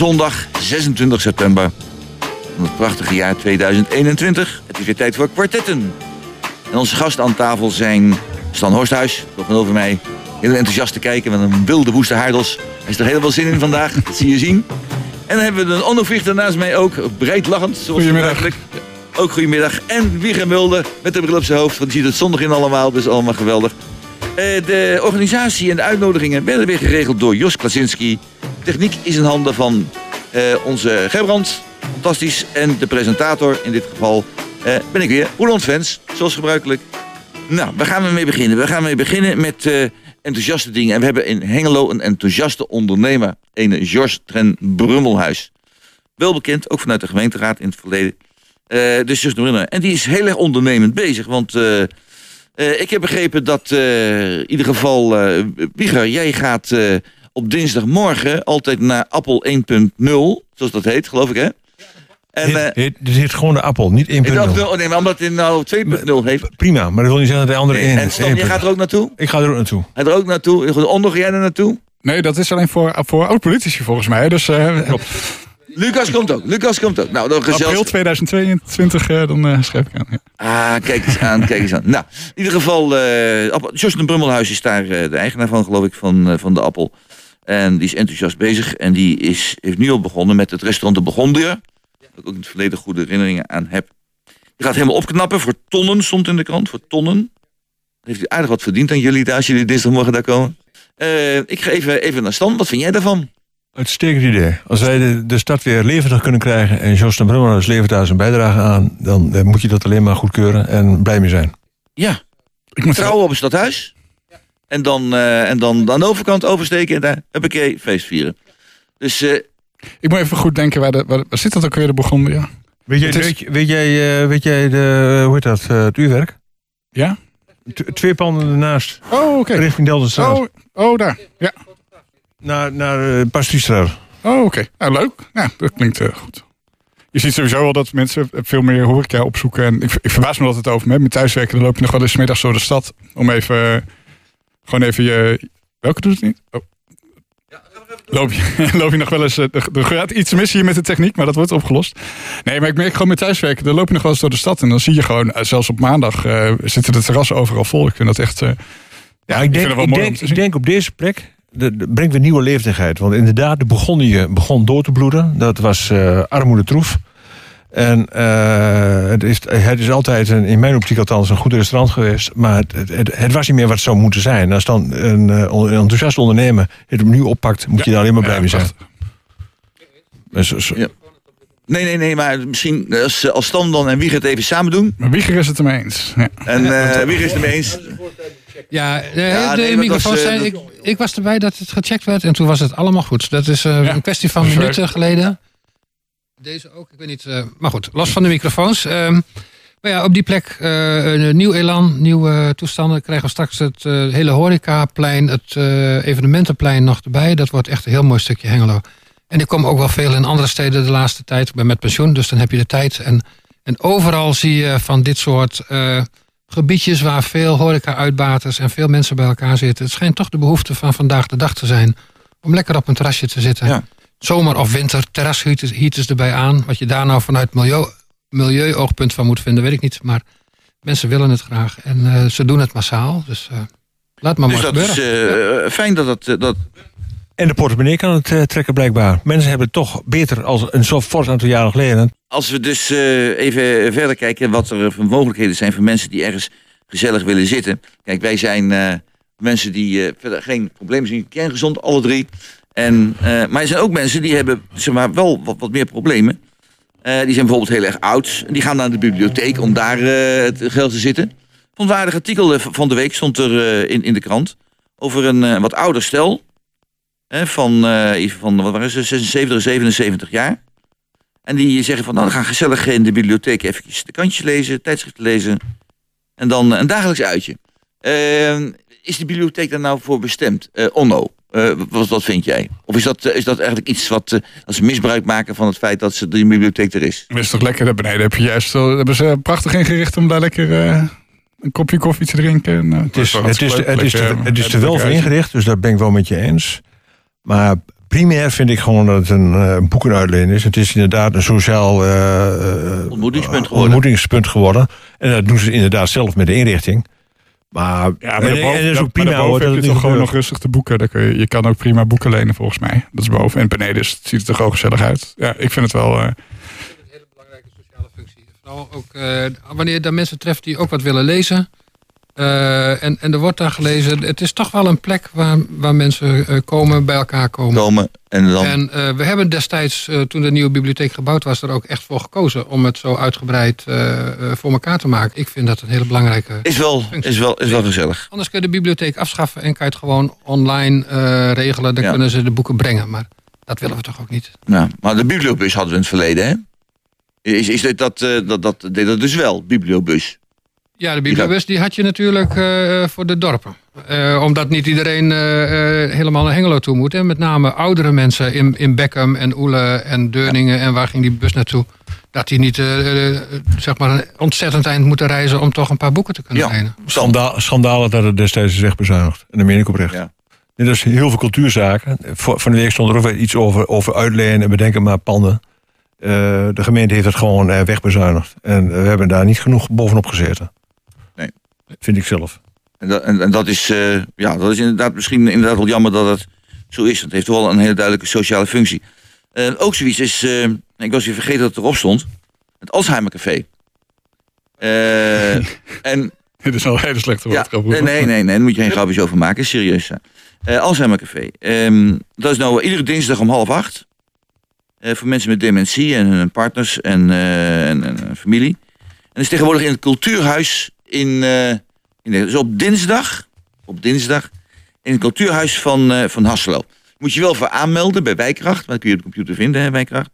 zondag 26 september van het prachtige jaar 2021. Het is weer tijd voor kwartetten. En onze gasten aan tafel zijn Stan Horsthuis, tegenover mij. Heel enthousiast te kijken met een wilde woeste haardels. Hij is er helemaal zin in vandaag, dat zie je zien. En dan hebben we een Onno Vlichter naast mij ook, breed lachend. Zoals Goedemiddag. Ook goedemiddag. En Wieger Mulder met de bril op zijn hoofd, want die ziet het zondag in allemaal, dus allemaal geweldig. Eh, de organisatie en de uitnodigingen werden weer geregeld door Jos Klasinski. Techniek is in handen van eh, onze Gerbrand. Fantastisch. En de presentator, in dit geval, eh, ben ik weer. Roland Fens, zoals gebruikelijk. Nou, waar gaan we mee beginnen? We gaan mee beginnen met eh, enthousiaste dingen. En we hebben in Hengelo een enthousiaste ondernemer. Een George Tren Brummelhuis. Wel bekend, ook vanuit de gemeenteraad in het verleden. Dus George Brummelhuis. En die is heel erg ondernemend bezig. Want ik heb begrepen dat in ieder geval... Wieger, jij gaat op dinsdagmorgen altijd naar Appel 1.0. Zoals dat heet, geloof ik, hè? En, Heet, eh, heet, dit heet gewoon de appel, niet 1.0. ik dacht, oh nee, maar omdat het nou 2.0 heeft. Prima, maar dat wil niet zeggen dat de andere Nee, 1 en Stan, je gaat er ook naartoe? Ik ga er ook naartoe. Hij er ook naartoe. Goed, Onder, ga jij er naartoe? Nee, dat is alleen voor, voor oud-politici volgens mij. Dus eh, Lucas komt ook. Lucas komt ook. Nou, dan april gezellig. 2022, eh, dan eh, schrijf ik aan. Ja. Ah, kijk eens aan, kijk eens aan. Nou, in ieder geval, eh Appel- Jos de Brummelhuis is daar eh, de eigenaar van, geloof ik, van, eh, van de Appel. En die is enthousiast bezig. En die is, heeft nu al begonnen met het restaurant De Begondeur. Waar ik ook in het verleden goede herinneringen aan heb. Die gaat helemaal opknappen voor tonnen, stond in de krant, voor tonnen. Heeft u aardig wat verdiend aan jullie daar, als jullie dinsdagmorgen daar komen. Eh, ik ga even, even naar Stan. Wat vind jij daarvan? Uitstekend idee. Als wij de, de stad weer levendig kunnen krijgen en Jos de Brummelhuis levert daar zijn bijdrage aan, dan eh, moet je dat alleen maar goedkeuren en blij mee zijn. Ja, Ik moet trouwen op het stadhuis. En dan, eh, en dan aan de overkant oversteken en daar heb ik feest vieren. Dus eh, Ik moet even goed denken, waar, de, waar, waar zit dat ook weer de begonnen? Ja? Weet jij, weet, jij, eh, weet jij de, hoe heet dat, eh, het uurwerk? Ja? T- twee panden ernaast, Oh, oké. richting Deldenstraat. Oh, oh, daar. Ja. Naar, naar uh, Pastiestraat. Oh, oké. Nou, leuk. Ja, dat klinkt goed. Je ziet sowieso wel dat mensen veel meer horeca opzoeken. En ik, ik verbaas me altijd over. Met met thuiswerken, dan loop je nog wel eens middags door de stad. Om even, gewoon even je... Welke doet het niet? Oh. Loop je, loop je nog wel eens... eh, Er er gaat iets mis hier met de techniek, maar dat wordt opgelost. Nee, maar ik merk gewoon met thuiswerken. Dan loop je nog wel eens door de stad. En dan zie je gewoon, eh, zelfs op maandag eh, zitten de terrassen overal vol. Ik vind dat echt... eh, ja, ik denk, ik, denk, ik denk op deze plek de, de- brengt weer nieuwe leeftigheid. Want inderdaad, de Burgondië begon door te bloeden. Dat was eh armoede troef. En eh, het, is, het is altijd, een, in mijn optiek althans, een goed restaurant geweest. Maar het, het, het was niet meer wat het zou moeten zijn. Als dan een, eh, een enthousiast ondernemer het opnieuw oppakt, moet je daar alleen maar blij mee zijn. prachtig. En zo- zo- Ja. nee, nee, nee, maar misschien als, als Stan dan en Wieger het even samen doen. Maar Wieger is het ermee eens. Ja. En eh Wieger is het ermee eens. Ja, de, Ja, de nee, was, eh, zijn... dat- Ik, ik was erbij dat het gecheckt werd en toen was het allemaal goed. Dat is eh, Ja. een kwestie van eh, minuten geleden. Deze ook, ik weet niet. eh, maar goed, los van de microfoons. Ehm, maar ja, op die plek eh, een nieuw elan, nieuwe toestanden. Krijgen we straks het eh, hele horecaplein, het evenementenplein nog erbij. Dat wordt echt een heel mooi stukje Hengelo. En ik kom ook wel veel in andere steden de laatste tijd. Ik ben met pensioen, dus dan heb je de tijd. En, en overal zie je van dit soort gebiedjes waar veel horeca-uitbaters en veel mensen bij elkaar zitten. Het schijnt toch de behoefte van vandaag de dag te zijn om lekker op een terrasje te zitten. Ja. Zomer of winter, terrasheaters heaters erbij aan. Wat je daar nou vanuit milieu, milieu-oogpunt van moet vinden, weet ik niet. Maar mensen willen het graag en eh, ze doen het massaal. Dus eh, laat maar Dus maar dat is gebeuren. eh, fijn dat het... eh, dat, En de portemonnee kan het trekken blijkbaar. Mensen hebben het toch beter als een zo fors aantal jaren geleden. als we dus eh, even verder kijken wat er voor mogelijkheden zijn voor mensen die ergens gezellig willen zitten. Kijk, wij zijn eh, mensen die eh, verder geen problemen zien, kerngezond, alle drie. En, eh, maar er zijn ook mensen die hebben zeg maar, wel wat, meer problemen. Eh, die zijn bijvoorbeeld heel erg oud. En die gaan naar de bibliotheek om daar eh, het geld te zitten. Vond een aardig artikel van de week stond er in, in de krant. Over een wat ouder stel. Hè, van, even van wat waren ze, 76, 77 jaar. En die zeggen van, nou, gaan gezellig in de bibliotheek eventjes de kantjes lezen, tijdschriften lezen. En dan een dagelijks uitje. Eh, is de bibliotheek daar nou voor bestemd? Onno, eh, wat, wat vind jij? Of is dat, eh, is dat eigenlijk iets wat eh, dat ze misbruik maken van het feit dat ze, de bibliotheek er is? Dat is toch lekker daar beneden. Heb je juist, hebben ze prachtig ingericht om daar lekker eh, een kopje koffie te drinken. En, eh, Het is, het is, het is, Lekker, het is wel voor ingericht, dus daar ben ik wel met je eens. Maar primair vind ik gewoon dat het een uh, boekenuitleen is. Het is inderdaad een sociaal uh, ontmoetingspunt, geworden. ontmoetingspunt geworden. En dat doen ze inderdaad zelf met de inrichting. Maar, ja, maar en, en is ook prima hoor. Dat je toch gewoon nog rustig te boeken. Dan kun je, je kan ook prima boeken lenen volgens mij. Dat is boven. En beneden ziet het er gewoon gezellig uit. Ja, ik vind het wel... Uh... een hele belangrijke sociale functie. Vooral ook uh, wanneer je dan mensen treft die ook wat willen lezen. Uh, en, en er wordt daar gelezen. Het is toch wel een plek waar, waar mensen uh, komen, bij elkaar komen. komen en dan... en uh, we hebben destijds, toen de nieuwe bibliotheek gebouwd was, er ook echt voor gekozen om het zo uitgebreid voor elkaar te maken. Ik vind dat een hele belangrijke. Is wel, is wel, is wel gezellig. Anders kun je de bibliotheek afschaffen en kan je het gewoon online regelen. Dan ja. kunnen ze de boeken brengen. Maar dat willen we toch ook niet. Ja, maar de bibliobus hadden we in het verleden, hè? Is, is dit dat, dat, dat, deed dat dus wel, bibliobus? Ja, de bibliobus die had je natuurlijk voor de dorpen. Uh, omdat niet iedereen uh, helemaal naar Hengelo toe moet. En met name oudere mensen in, in Beckham en Oele en Deurningen. Ja. En waar ging die bus naartoe? Dat die niet zeg maar een ontzettend eind moeten reizen om toch een paar boeken te kunnen ja. lenen. Schandaal, schandalen dat het destijds is wegbezuinigd. En dan meen ik oprecht. Ja. Dit is heel veel cultuurzaken. Van de week stond er ook iets over, over uitlenen en bedenken maar panden. de gemeente heeft het gewoon wegbezuinigd. En we hebben daar niet genoeg bovenop gezeten. Vind ik zelf. En dat, en, en dat, is, uh, ja, dat is inderdaad misschien inderdaad wel jammer dat het zo is. Het heeft wel een hele duidelijke sociale functie. Uh, ook zoiets is, uh, ik was hier vergeten dat het erop stond, het Alzheimer Café. en, Dit is al een hele slechte ja, Nee, nee, nee, daar moet je geen grapjes over maken, serieus. Alzheimer Café. Um, dat is nou iedere dinsdag om half acht. voor mensen met dementie en hun partners en, en, en familie. En is tegenwoordig in het cultuurhuis in, in dus op dinsdag, op dinsdag in het cultuurhuis van, uh, van Hasselo. Moet je wel voor aanmelden bij Wijkracht, want dan kun je op de computer vinden, hè, Wijkracht.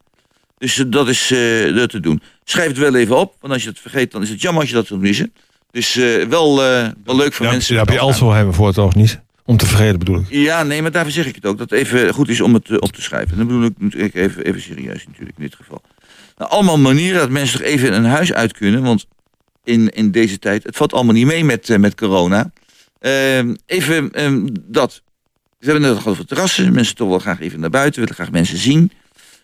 Dus uh, dat is dat te doen. Schrijf het wel even op, want als je het vergeet, dan is het jammer als je dat wilt missen. Dus wel, wel leuk voor ja, mensen. Daar heb je alzo hebben voor het niet. Om te vergeten bedoel ik. Ja, nee, maar daarvoor zeg ik het ook. Dat het even goed is om het op te schrijven. Dan bedoel ik natuurlijk even, even serieus natuurlijk in dit geval. Nou, allemaal manieren dat mensen toch even een huis uit kunnen. Want in, in deze tijd. Het valt allemaal niet mee met, uh, met corona. Uh, even um, dat. We hebben het over terrassen. Mensen toch wel graag even naar buiten. willen graag mensen zien.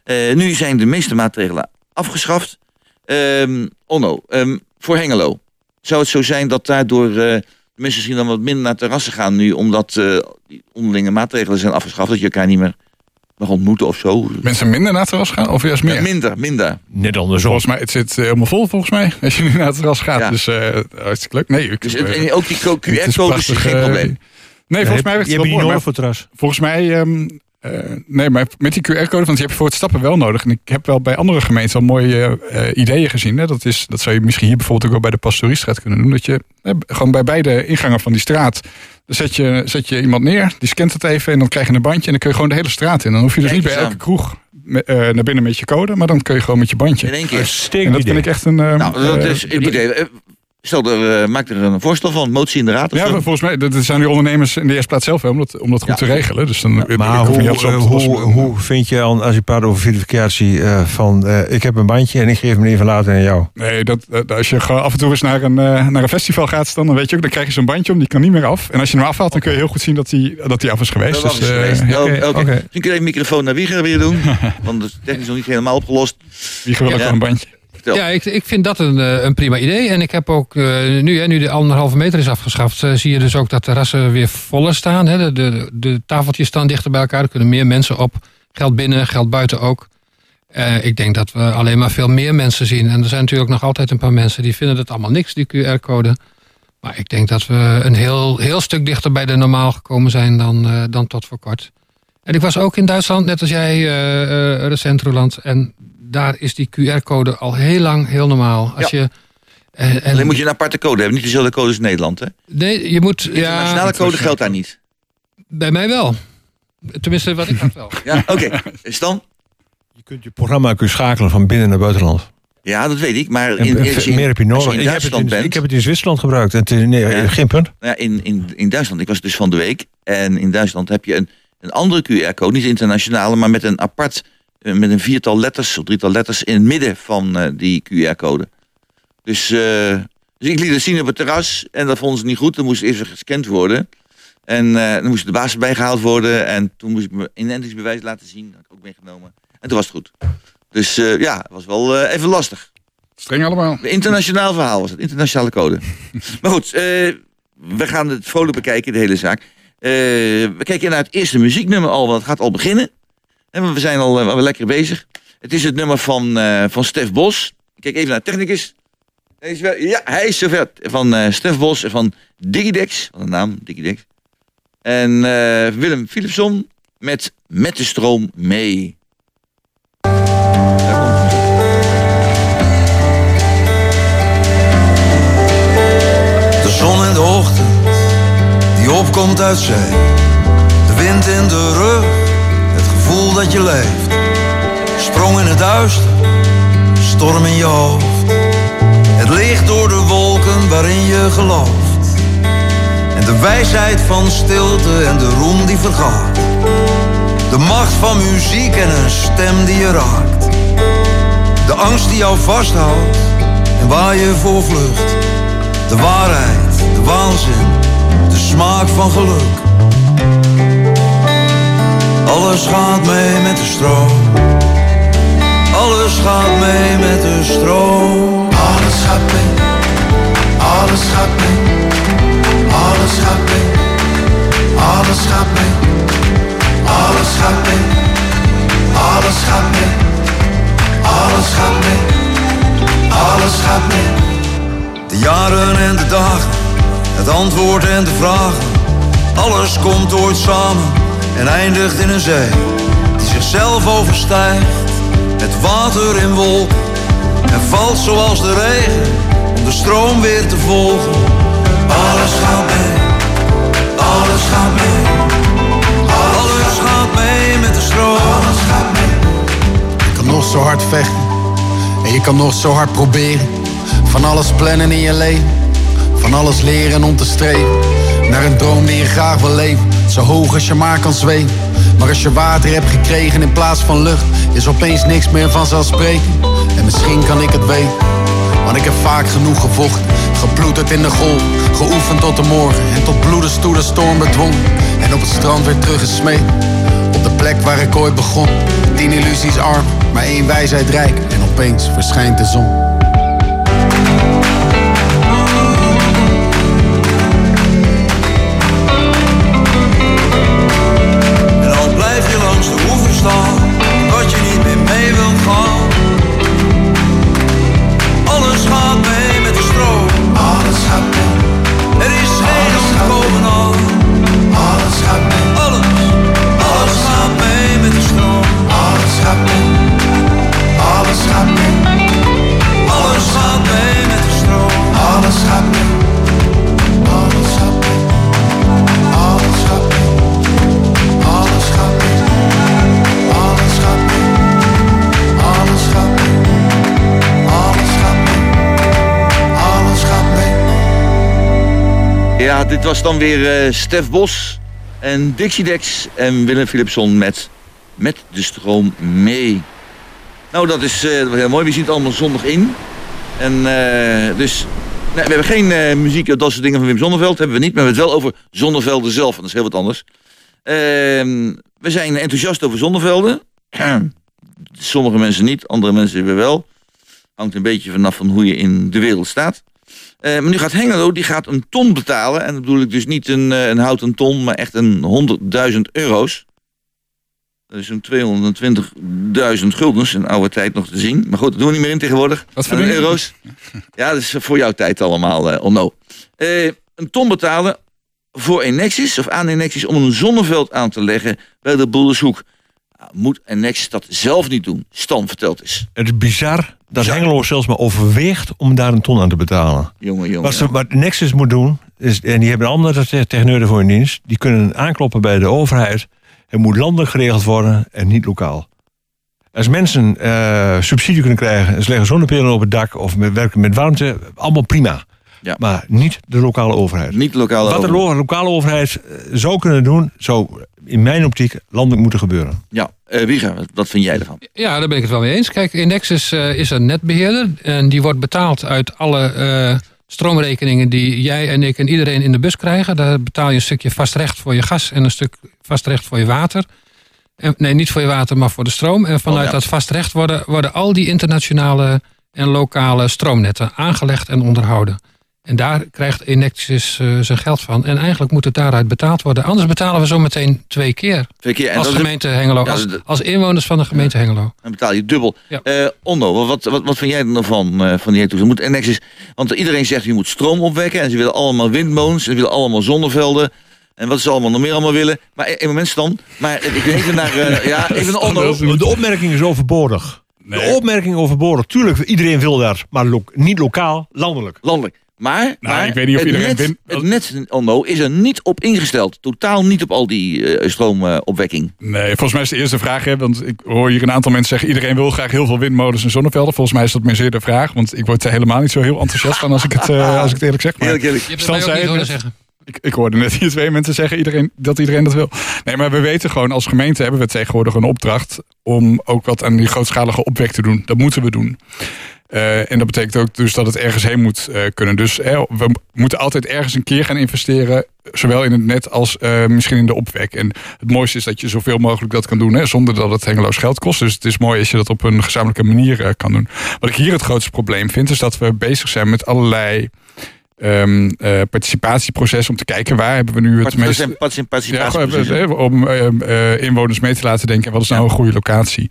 Uh, nu zijn de meeste maatregelen afgeschaft. Um, Onno, um, voor Hengelo. Zou het zo zijn dat daardoor uh, mensen misschien dan wat minder naar terrassen gaan nu... omdat die onderlinge maatregelen zijn afgeschaft... dat je elkaar niet meer mag ontmoeten of zo. Mensen minder naar het terras gaan? Of juist meer? Ja, minder, minder. Net andersom. Volgens mij, het zit eh, helemaal vol volgens mij. Als je nu naar het terras gaat. Ja. Dus uh, hartstikke leuk. Nee, dus het, en ook die QR-codes is geen probleem. Nee, volgens mij werkt het wel mooi. voor terras. Volgens mij... Um, uh, nee, maar met die QR-code, want die heb je voor het stappen wel nodig. En ik heb wel bij andere gemeenten al mooie uh, ideeën gezien. Hè. Dat, is, dat zou je misschien hier bijvoorbeeld ook wel bij de Pastoriestraat kunnen doen. Dat je eh, gewoon bij beide ingangen van die straat dan zet je, zet je iemand neer, die scant het even en dan krijg je een bandje en dan kun je gewoon de hele straat in. Dan hoef je dus Kijk niet bij elke kroeg uh, naar binnen met je code, maar dan kun je gewoon met je bandje. In één keer. En dat vind ik echt een... Uh, nou, dat is het idee. Stel, er, uh, maak er een voorstel van, motie in de raad. Of ja, zo. volgens mij dat zijn die ondernemers in de eerste plaats zelf wel, om dat, om dat goed ja. te regelen. Dus dan, maar hoe, hoe, hoe, hoe, vind je al, als je praat over verificatie, uh, van uh, ik heb een bandje en ik geef hem even later aan jou? Nee, dat, als je gewoon af en toe eens naar een, naar een festival gaat, dan, dan weet je ook, dan krijg je zo'n bandje om, die kan niet meer af. En als je hem afhaalt, dan kun je heel goed zien dat hij dat die af is geweest. Dat dus, is geweest. Ja, okay, okay. Okay. Misschien kun je even microfoon naar Wieger weer doen, want dat is technisch nog niet helemaal opgelost. Wieger wil ook wel een bandje. Ja, ik, ik vind dat een, een prima idee. En ik heb ook uh, nu, hè, nu de anderhalve meter is afgeschaft, uh, zie je dus ook dat terrassen weer voller staan. Hè. De, de, de, tafeltjes staan dichter bij elkaar, er kunnen meer mensen op. Geld binnen, geld buiten ook. Uh, ik denk dat we alleen maar veel meer mensen zien. En er zijn natuurlijk nog altijd een paar mensen die vinden het allemaal niks, die QR-code. Maar ik denk dat we een heel, heel stuk dichter bij de normaal gekomen zijn dan, dan tot voor kort. En ik was ook in Duitsland, net als jij, recent Roland. En daar is die QR-code al heel lang heel normaal. Als ja. je, en, en, Alleen moet je een aparte code hebben, niet dezelfde code als Nederland, hè? Nee, je moet... De internationale ja, code geldt daar niet. Bij mij wel. Tenminste, wat ik had wel. ja, oké. Okay. Is dan? Je kunt je programma kun je schakelen van binnen naar buitenland. Ja, dat weet ik. Maar in, in, in, meer heb je nodig. Ik heb, in, bent, ik heb het in Zwitserland gebruikt. En nee, ja. geen punt. Ja, in, in, in Duitsland. Ik was dus van de week. En in Duitsland heb je een, een andere QR-code. Niet internationale, maar met een apart met een viertal letters of drietal letters in het midden van uh, die QR-code. Dus, uh, dus ik liet het zien op het terras en dat vonden ze niet goed. Dan moest even gescand worden. En eh, dan moest de baas erbij gehaald worden. En toen moest ik mijn inentingsbewijs laten zien. Dat had ik ook meegenomen. En toen was het goed. Dus eh, ja, het was wel eh, even lastig. Streng allemaal. Een internationaal verhaal was het, internationale code. maar goed, eh, we gaan het vrolijk bekijken, de hele zaak. Eh, we kijken naar het eerste muzieknummer al, want het gaat al beginnen. En we zijn al wel lekker bezig. Het is het nummer van, eh, van Stef Bos. Ik kijk even naar de technicus. Hij is wel, ja, hij is zover. Van eh Stef Bos en van Digidex. Wat een naam, Digidex. En Willem Philipson met Met de stroom mee. De zon in de ochtend, die opkomt uit zee. De wind in de rug, dat je leeft. Sprong in het duister, storm in je hoofd. Het licht door de wolken waarin je gelooft. En de wijsheid van stilte en de roem die vergaat. De macht van muziek en een stem die je raakt. De angst die jou vasthoudt en waar je voor vlucht. De waarheid, de waanzin, de smaak van geluk. Alles gaat mee met de stroom. Alles gaat mee met de stroom. Alles gaat mee. Alles gaat mee. Alles gaat mee. Alles gaat mee. Alles gaat mee. Alles gaat mee. Alles gaat mee. Alles gaat mee. De jaren en de dagen, het antwoord en de vragen. Alles komt ooit samen en eindigt in een zee die zichzelf overstijgt. Het water in wolken en valt zoals de regen om de stroom weer te volgen. Alles gaat mee, alles gaat mee. Alles gaat mee met de stroom. Alles gaat mee. Je kan nog zo hard vechten en je kan nog zo hard proberen. Van alles plannen in je leven, van alles leren om te streven. Naar een droom die je graag wil leven, zo hoog als je maar kan zweven. Maar als je water hebt gekregen in plaats van lucht, is opeens niks meer vanzelfsprekend. En misschien kan ik het weten, want ik heb vaak genoeg gevochten. Geploeterd in de golf, geoefend tot de morgen. En tot bloedens toe de storm bedwongen. En op het strand weer teruggesmeed. Op de plek waar ik ooit begon. Tien illusies arm, maar één wijsheid rijk. En opeens verschijnt de zon. Dit was dan weer eh, Stef Bos en Dixie Dex en Willem Philipson met Met de stroom mee. Nou, dat is eh, heel mooi. We zien het allemaal zondag in. En eh, dus, we hebben geen muziek of dat soort dingen van Wim Zonneveld. Hebben we niet, maar we hebben het wel over Zonnevelde zelf. Dat is heel wat anders. Ehm, we zijn enthousiast over Zonnevelden. Sommige mensen niet, andere mensen weer wel. Hangt een beetje vanaf van hoe je in de wereld staat. Eh, maar nu gaat Hengelo, die gaat een ton betalen. En dat bedoel ik dus niet een, eh, een houten ton, maar echt een 100.000 euro's. Dat is zo'n 220.000 guldens, in oude tijd nog te zien. Maar goed, dat doen we niet meer in tegenwoordig. Wat voor dingen? euro's. Ja, dat is voor jouw tijd allemaal, eh onno. Eh, een ton betalen voor Enexis, of aan Enexis, om een zonneveld aan te leggen bij de Boeldershoek. Moet Enexis dat zelf niet doen? Stan vertelt eens. Het is bizar dat Bizar. Hengelo zelfs maar overweegt om daar een ton aan te betalen. Jongen, jongen. Wat, ze, wat Nexus moet doen, is, en die hebben allemaal de techneuren voor hun dienst, die kunnen aankloppen bij de overheid. Het moet landelijk geregeld worden en niet lokaal. Als mensen eh, subsidie kunnen krijgen, en ze leggen zonnepelen op het dak of met, werken met warmte, allemaal prima. Ja. Maar niet de lokale overheid. Niet lokaal Wat de lo- lokale overheid eh, zou kunnen doen, zou in mijn optiek landelijk moeten gebeuren. Ja, eh Wieger, wat, wat vind jij ervan? Ja, daar ben ik het wel mee eens. Kijk, Indexus eh, is een netbeheerder en die wordt betaald uit alle eh, stroomrekeningen die jij en ik en iedereen in de bus krijgen. Daar betaal je een stukje vast recht voor je gas en een stuk vast recht voor je water. En, nee, niet voor je water, maar voor de stroom. En vanuit Oh, ja. dat vast recht worden, worden al die internationale en lokale stroomnetten aangelegd en onderhouden. En daar krijgt Enexis eh, zijn geld van. En eigenlijk moet het daaruit betaald worden. Anders betalen we zo meteen twee keer. Twee keer. En als gemeente Hengelo. Ja, Als, als inwoners van de gemeente Hengelo. Dan betaal je dubbel. Ja. Eh, Onno, wat, wat, wat vind jij er nou van, eh, van die toestand? Moet Enexis, want iedereen zegt je moet stroom opwekken. En ze willen allemaal windmolens. En ze willen allemaal zonnevelden. En wat ze allemaal nog meer allemaal willen. Maar e- even mensen dan. Maar ik wil even naar... ja, even Onno. De opmerking is overbodig. Nee. De opmerking overbodig. Tuurlijk, iedereen wil daar. Maar lo- niet lokaal, landelijk. Landelijk. Maar, maar ik weet niet of het, iedereen net, win- het net, Onno, is er niet op ingesteld. Totaal niet op al die eh, stroomopwekking. Nee, volgens mij is de eerste vraag, hè, want ik hoor hier een aantal mensen zeggen... iedereen wil graag heel veel windmolens en zonnevelden. Volgens mij is dat meer zeer de vraag, want ik word er helemaal niet zo heel enthousiast van... als ik het, eh, als ik het eerlijk zeg. Maar Eerlijk, eerlijk. Je hebt het mij ook niet zeggen. ik, ik hoorde net hier twee mensen zeggen iedereen, dat iedereen dat wil. Nee, maar we weten gewoon, als gemeente hebben we tegenwoordig een opdracht... om ook wat aan die grootschalige opwek te doen. Dat moeten we doen. Eh, en dat betekent ook dus dat het ergens heen moet eh, kunnen. Dus we moeten altijd ergens een keer gaan investeren. Zowel in het net als eh, misschien in de opwek. En het mooiste is dat je zoveel mogelijk dat kan doen. Hè, zonder dat het hengeloos geld kost. Dus het is mooi als je dat op een gezamenlijke manier kan doen. Wat ik hier het grootste probleem vind. Is dat we bezig zijn met allerlei ehm, eh, participatieprocessen. Om te kijken waar hebben we nu het meest... Ja, Participatieproces. eh, om eh, eh, inwoners mee te laten denken. Wat is nou een goede locatie?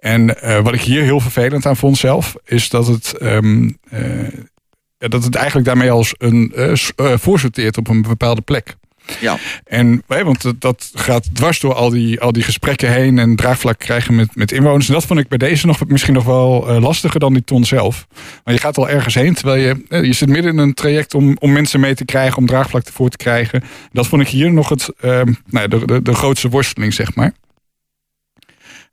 En wat ik hier heel vervelend aan vond zelf. Is dat het, ehm, eh, dat het eigenlijk daarmee als een voorsorteert op een bepaalde plek. Ja. En, want dat, gaat dwars door al die, al die gesprekken heen en draagvlak krijgen met, met inwoners. En dat vond ik bij deze nog misschien nog wel eh, lastiger dan die ton zelf. Maar je gaat al ergens heen, terwijl je, eh, je zit midden in een traject om, om mensen mee te krijgen, om draagvlak ervoor te krijgen. Dat vond ik hier nog het, ehm, nou, de, de, de grootste worsteling, zeg maar.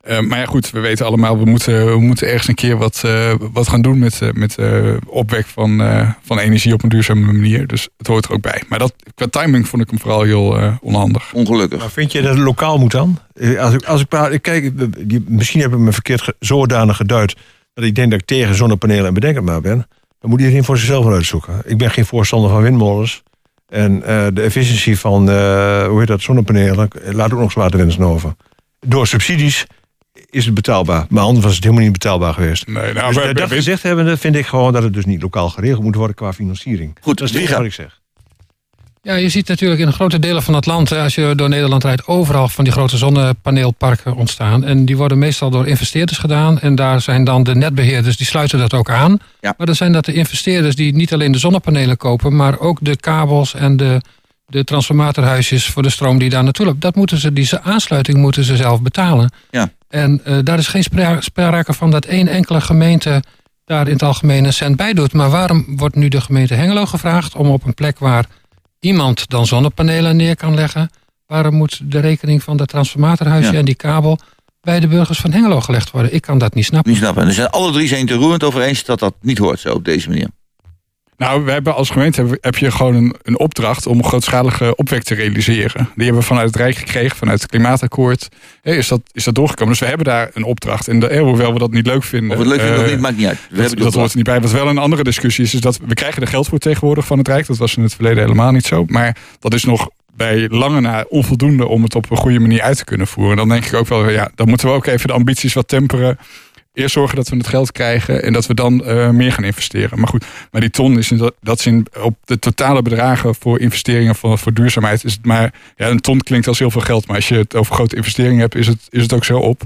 Eh, maar ja, goed, we weten allemaal, we moeten, we moeten ergens een keer wat, eh, wat gaan doen met, eh, met eh, opwek van, eh, van energie op een duurzame manier. Dus het hoort er ook bij. Maar dat, qua timing vond ik hem vooral heel eh, onhandig. Ongelukkig. Maar vind je dat het lokaal moet dan? Eh, Als ik, als ik, praat- ik kijk, die- misschien heb ik me verkeerd ge- zodanig geduid... dat ik denk dat ik tegen zonnepanelen en bedenkbaar ben. Dan moet iedereen voor zichzelf uitzoeken. Ik ben geen voorstander van windmolens. En eh, de efficiëntie van, eh, hoe heet dat, zonnepanelen... laat ook nog zwaar te wensen over. Door subsidies is het betaalbaar. Maar anders was het helemaal niet betaalbaar geweest. Nee, nou, Dus, eh, dat gezegd hebbende vind ik gewoon dat het dus niet lokaal geregeld moet worden qua financiering. Goed, dat is het wat ik zeg. Ja, je ziet natuurlijk in grote delen van het land, hè, als je door Nederland rijdt, overal van die grote zonnepaneelparken ontstaan. En die worden meestal door investeerders gedaan. En daar zijn dan de netbeheerders, die sluiten dat ook aan. Ja. Maar dan zijn dat de investeerders die niet alleen de zonnepanelen kopen, maar ook de kabels en de, de transformatorhuisjes voor de stroom die daar naartoe loopt. Dat moeten ze, die aansluiting moeten ze zelf betalen. Ja. En eh, daar is geen spra- sprake van dat één enkele gemeente daar in het algemeen een cent bij doet. Maar waarom wordt nu de gemeente Hengelo gevraagd om op een plek waar iemand dan zonnepanelen neer kan leggen, waarom moet de rekening van dat transformatorhuisje Ja. en die kabel bij de burgers van Hengelo gelegd worden? Ik kan dat niet snappen. Niet snappen. Dus zijn alle drie zijn het er roerend over eens dat dat niet hoort zo op deze manier. Nou, we hebben als gemeente heb je gewoon een, een opdracht om een grootschalige opwek te realiseren. Die hebben we vanuit het Rijk gekregen, vanuit het Klimaatakkoord. Is, dat, is dat doorgekomen? Dus we hebben daar een opdracht. En de, eh, hoewel we dat niet leuk vinden. Of het leuk vindt of eh, niet, maakt niet uit. We dat, hebben dat hoort er niet bij. Wat wel een andere discussie is, is dat we krijgen er geld voor tegenwoordig van het Rijk. Dat was in het verleden helemaal niet zo. Maar dat is nog bij lange na onvoldoende om het op een goede manier uit te kunnen voeren. Dan denk ik ook wel, ja, dan moeten we ook even de ambities wat temperen. Eerst zorgen dat we het geld krijgen en dat we dan eh, meer gaan investeren. Maar goed, maar die ton is in dat, dat zin op de totale bedragen voor investeringen voor, voor duurzaamheid is het maar. Ja, een ton klinkt als heel veel geld, maar als je het over grote investeringen hebt, is het, is het ook zo op.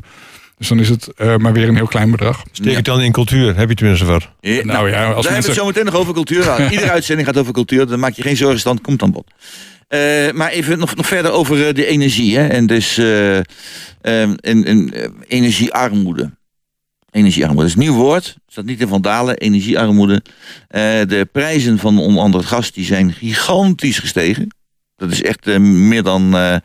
Dus dan is het eh, maar weer een heel klein bedrag. Steek het dan in cultuur, heb je tenminste wat. Ja, nou, Nou ja, als we mensen- het zo meteen nog over cultuur. Iedere uitzending gaat over cultuur. Dan maak je geen zorgen, stand komt aan bod. Eh, maar even nog, nog verder over eh, de energie. Hè? En dus eh, ehm, en, en, eh, energiearmoede. Energiearmoede dat is nieuw woord. Staat niet in Van Dalen. Energiearmoede. Eh, de prijzen van onder andere het gas die zijn gigantisch gestegen. Dat is echt eh, meer dan, eh,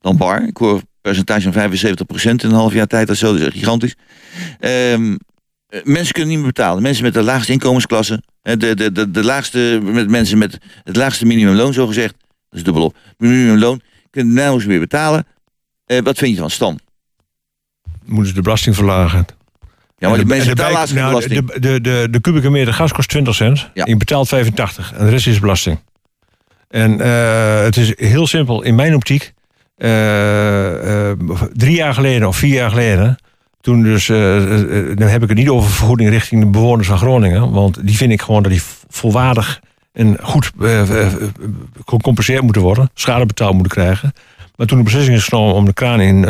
dan bar. Ik hoor een percentage van 75% in een half jaar tijd of zo. Dat is gigantisch. Ehm, eh, mensen kunnen niet meer betalen. Mensen met de laagste inkomensklasse. De, de, de, de laagste, met mensen met het laagste minimumloon, zo gezegd. Dat is dubbel op. Minimumloon. Kunnen nauwelijks meer betalen. Wat vind je van Stan? Moeten ze de belasting verlagen. Ja, maar de mensen betalen geen nou, de, de, de, de kubieke meter gas kost 20 cent. Ja. Je betaalt 85 en de rest is belasting. En eh, het is heel simpel. In mijn optiek, eh, eh, drie jaar geleden of vier jaar geleden... toen dus, dan heb ik het niet over vergoeding richting de bewoners van Groningen... want die vind ik gewoon dat die volwaardig en goed gecompenseerd moeten worden... schade betaald moeten krijgen. Maar toen de beslissing is genomen om de kraan in,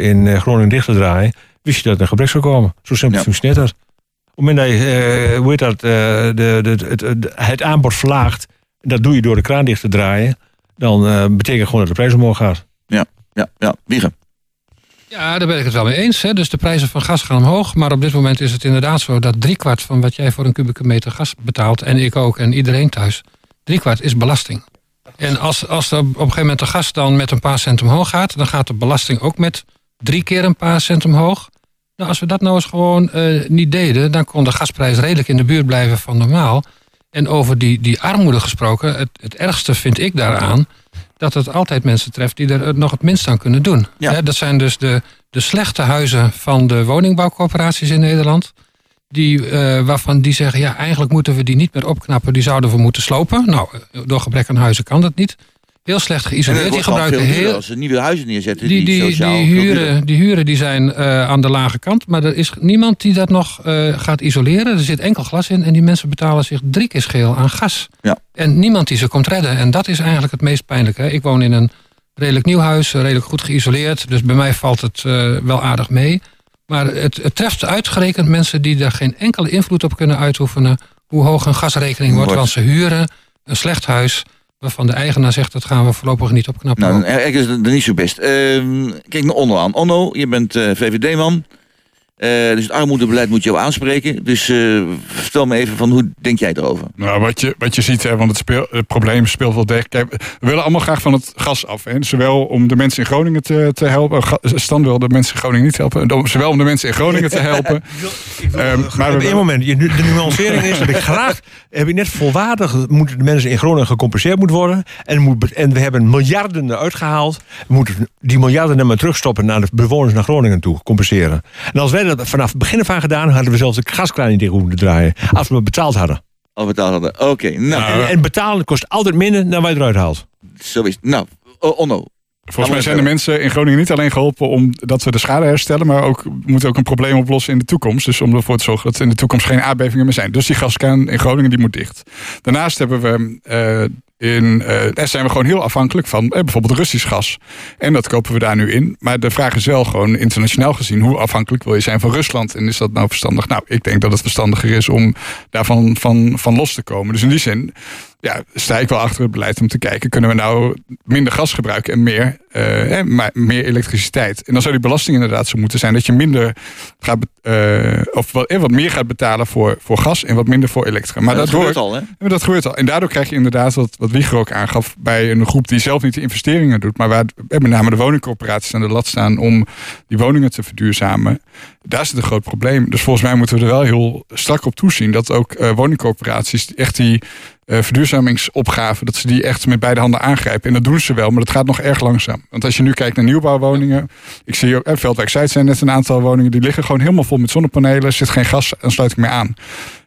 in Groningen dicht te draaien... wist je dat er een gebrek zou komen. Zo simpel Ja. functioneert dat. Op het moment dat je, eh, hoe heet dat, eh, de, de, het, aanbod verlaagt... dat doe je door de kraan dicht te draaien... dan eh, betekent gewoon dat de prijs omhoog gaat. Ja, ja, Wiegen. Ja, daar ben ik het wel mee eens. Hè. Dus de prijzen van gas gaan omhoog. Maar op dit moment is het inderdaad zo dat driekwart van wat jij voor een kubieke meter gas betaalt, en ik ook en iedereen thuis, driekwart is belasting. En als, als er op een gegeven moment de gas dan met een paar cent omhoog gaat, dan gaat de belasting ook met drie keer een paar cent omhoog. Nou, als we dat nou eens gewoon eh, niet deden, dan kon de gasprijs redelijk in de buurt blijven van normaal. En over die, die armoede gesproken, het, het ergste vind ik daaraan dat het altijd mensen treft die er nog het minst aan kunnen doen. Ja. Dat zijn dus de, de slechte huizen van de woningbouwcorporaties in Nederland. Die, eh, waarvan die zeggen, ja, eigenlijk moeten we die niet meer opknappen. Die zouden we moeten slopen. Nou, eh, door gebrek aan huizen kan dat niet. Heel slecht geïsoleerd. Die gebruiken heel, als ze nieuwe huizen neerzetten. die, die, die, duurder. huren, die huren die zijn eh, aan de lage kant. Maar er is niemand die dat nog eh, gaat isoleren. Er zit enkel glas in. En die mensen betalen zich drie keer scheel aan gas. Ja. En niemand die ze komt redden. En dat is eigenlijk het meest pijnlijke. Ik woon in een redelijk nieuw huis. eh, Redelijk goed geïsoleerd. Dus bij mij valt het wel aardig mee. Maar het, het treft uitgerekend mensen die er geen enkele invloed op kunnen uitoefenen. Hoe hoog een gasrekening wordt. Wordt. Want ze huren een slecht huis. Waarvan de eigenaar zegt dat gaan we voorlopig niet opknappen. Nou, erg is het er niet zo best. Ehm, kijk naar Onno aan. Onno, je bent eh, VVD-man. Eh, dus het armoedebeleid moet jou aanspreken. Dus eh, vertel me even van hoe denk jij erover? Nou, wat je, wat je ziet, hè, want het, speel, het probleem speelt wel degelijk. Kijk, we willen allemaal graag van het gas af. Hè. Zowel om de mensen in Groningen te, te helpen. Ga- Stan wil de mensen in Groningen niet helpen. en Zowel om de mensen in Groningen te helpen. Ehm, maar op één moment, je, de nuancering is, heb ik graag, heb ik net volwaardig, moeten de mensen in Groningen gecompenseerd moeten worden. En, moet, en we hebben miljarden eruit gehaald. We moeten die miljarden dan maar terugstoppen naar de bewoners naar Groningen toe, compenseren. En als wij dat vanaf het begin af aan gedaan, hadden we zelfs de gaskraan niet tegen moeten draaien. Als we het betaald hadden. Al betaald hadden. Oké, nou, En, en betalen kost altijd minder dan wij eruit haalt. zo is het. Nou, O- Onno. Volgens mij zijn de mensen in Groningen niet alleen geholpen omdat we de schade herstellen, maar ook we moeten ook een probleem oplossen in de toekomst. Dus om ervoor te zorgen dat er in de toekomst geen aardbevingen meer zijn. Dus die gaskraan in Groningen die moet dicht. Daarnaast hebben we eh, in, daar zijn we gewoon heel afhankelijk van eh, bijvoorbeeld Russisch gas. En dat kopen we daar nu in. Maar de vraag is wel gewoon internationaal gezien, hoe afhankelijk wil je zijn van Rusland? En is dat nou verstandig? Nou, ik denk dat het verstandiger is om daarvan van, van los te komen. Dus in die zin ja, sta ik wel achter het beleid om te kijken... kunnen we nou minder gas gebruiken en meer, eh, maar meer elektriciteit. En dan zou die belasting inderdaad zo moeten zijn... dat je minder gaat, eh, of wat, eh, wat meer gaat betalen voor, voor gas... en wat minder voor elektra. Maar dat gebeurt al, hè? dat gebeurt al. En daardoor krijg je inderdaad, wat, wat Wieger ook aangaf... bij een groep die zelf niet de investeringen doet... maar waar eh, met name de woningcorporaties aan de lat staan... om die woningen te verduurzamen. Daar zit een groot probleem. Dus volgens mij moeten we er wel heel strak op toezien... dat ook eh, woningcorporaties echt die eh, verduurzamingsopgave... dat ze die echt met beide handen aangrijpen. En dat doen ze wel, maar dat gaat nog erg langzaam. Want als je nu kijkt naar nieuwbouwwoningen... ik zie ook, eh, Veldwijk Zuid zijn net een aantal woningen... die liggen gewoon helemaal vol met zonnepanelen... er zit geen gasaansluiting meer aan.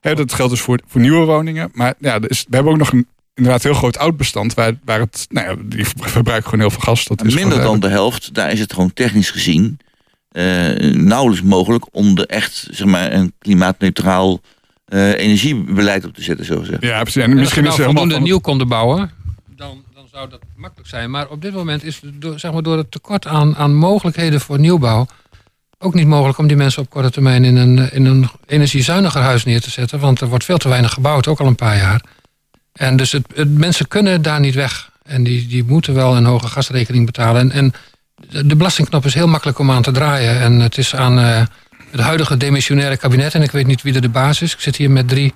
Hè, dat geldt dus voor, voor nieuwe woningen. Maar ja, we hebben ook nog een inderdaad heel groot oud bestand... waar, waar het, nou ja, die verbruiken gewoon heel veel gas. Dat is Minder gewoon dan de helft. Daar is het gewoon technisch gezien eh, nauwelijks mogelijk... om er echt zeg maar, een klimaatneutraal eh, energiebeleid op te zetten, zo gezegd. Ja, precies. En En misschien is als er we nou helemaal voldoende nieuw konden bouwen, dan zou dat makkelijk zijn. Maar op dit moment is door, zeg maar, door het tekort aan, aan mogelijkheden voor nieuwbouw ook niet mogelijk om die mensen op korte termijn in een, in een energiezuiniger huis neer te zetten. Want er wordt veel te weinig gebouwd, ook al een paar jaar. En dus het, mensen kunnen daar niet weg. En die, die moeten wel een hoge gasrekening betalen. En, en de de belastingknop is heel makkelijk om aan te draaien. En het is aan eh, het huidige demissionaire kabinet. En ik weet niet wie er de baas is. Ik zit hier met drie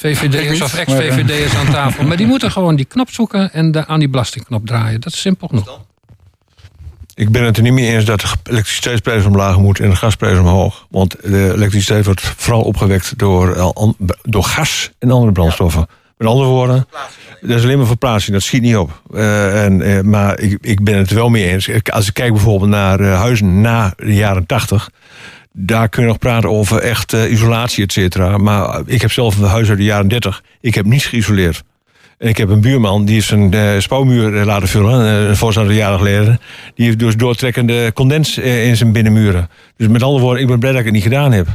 VVD'ers of ex-VVD'ers aan tafel. Maar die moeten gewoon die knop zoeken en de, aan die belastingknop draaien. Dat is simpel genoeg. Ik ben het er niet mee eens dat de elektriciteitsprijs omlaag moet en de gasprijs omhoog. Want de elektriciteit wordt vooral opgewekt door, eh, door gas en andere brandstoffen. Met andere woorden, dat is alleen maar verplaatsing, dat schiet niet op. Eh, en, eh, maar ik, ik ben het er wel mee eens. Als ik kijk bijvoorbeeld naar eh, huizen na de jaren 80, Daar kun je nog praten over echt eh, isolatie, et cetera. Maar ik heb zelf een huis uit de jaren 30. Ik heb niets geïsoleerd. En ik heb een buurman die is een uh, spouwmuur eh, laten vullen, uh, een voorzitter jaren geleden. Die heeft dus doortrekkende condens in zijn binnenmuren. Dus met andere woorden, ik ben blij dat ik het niet gedaan heb.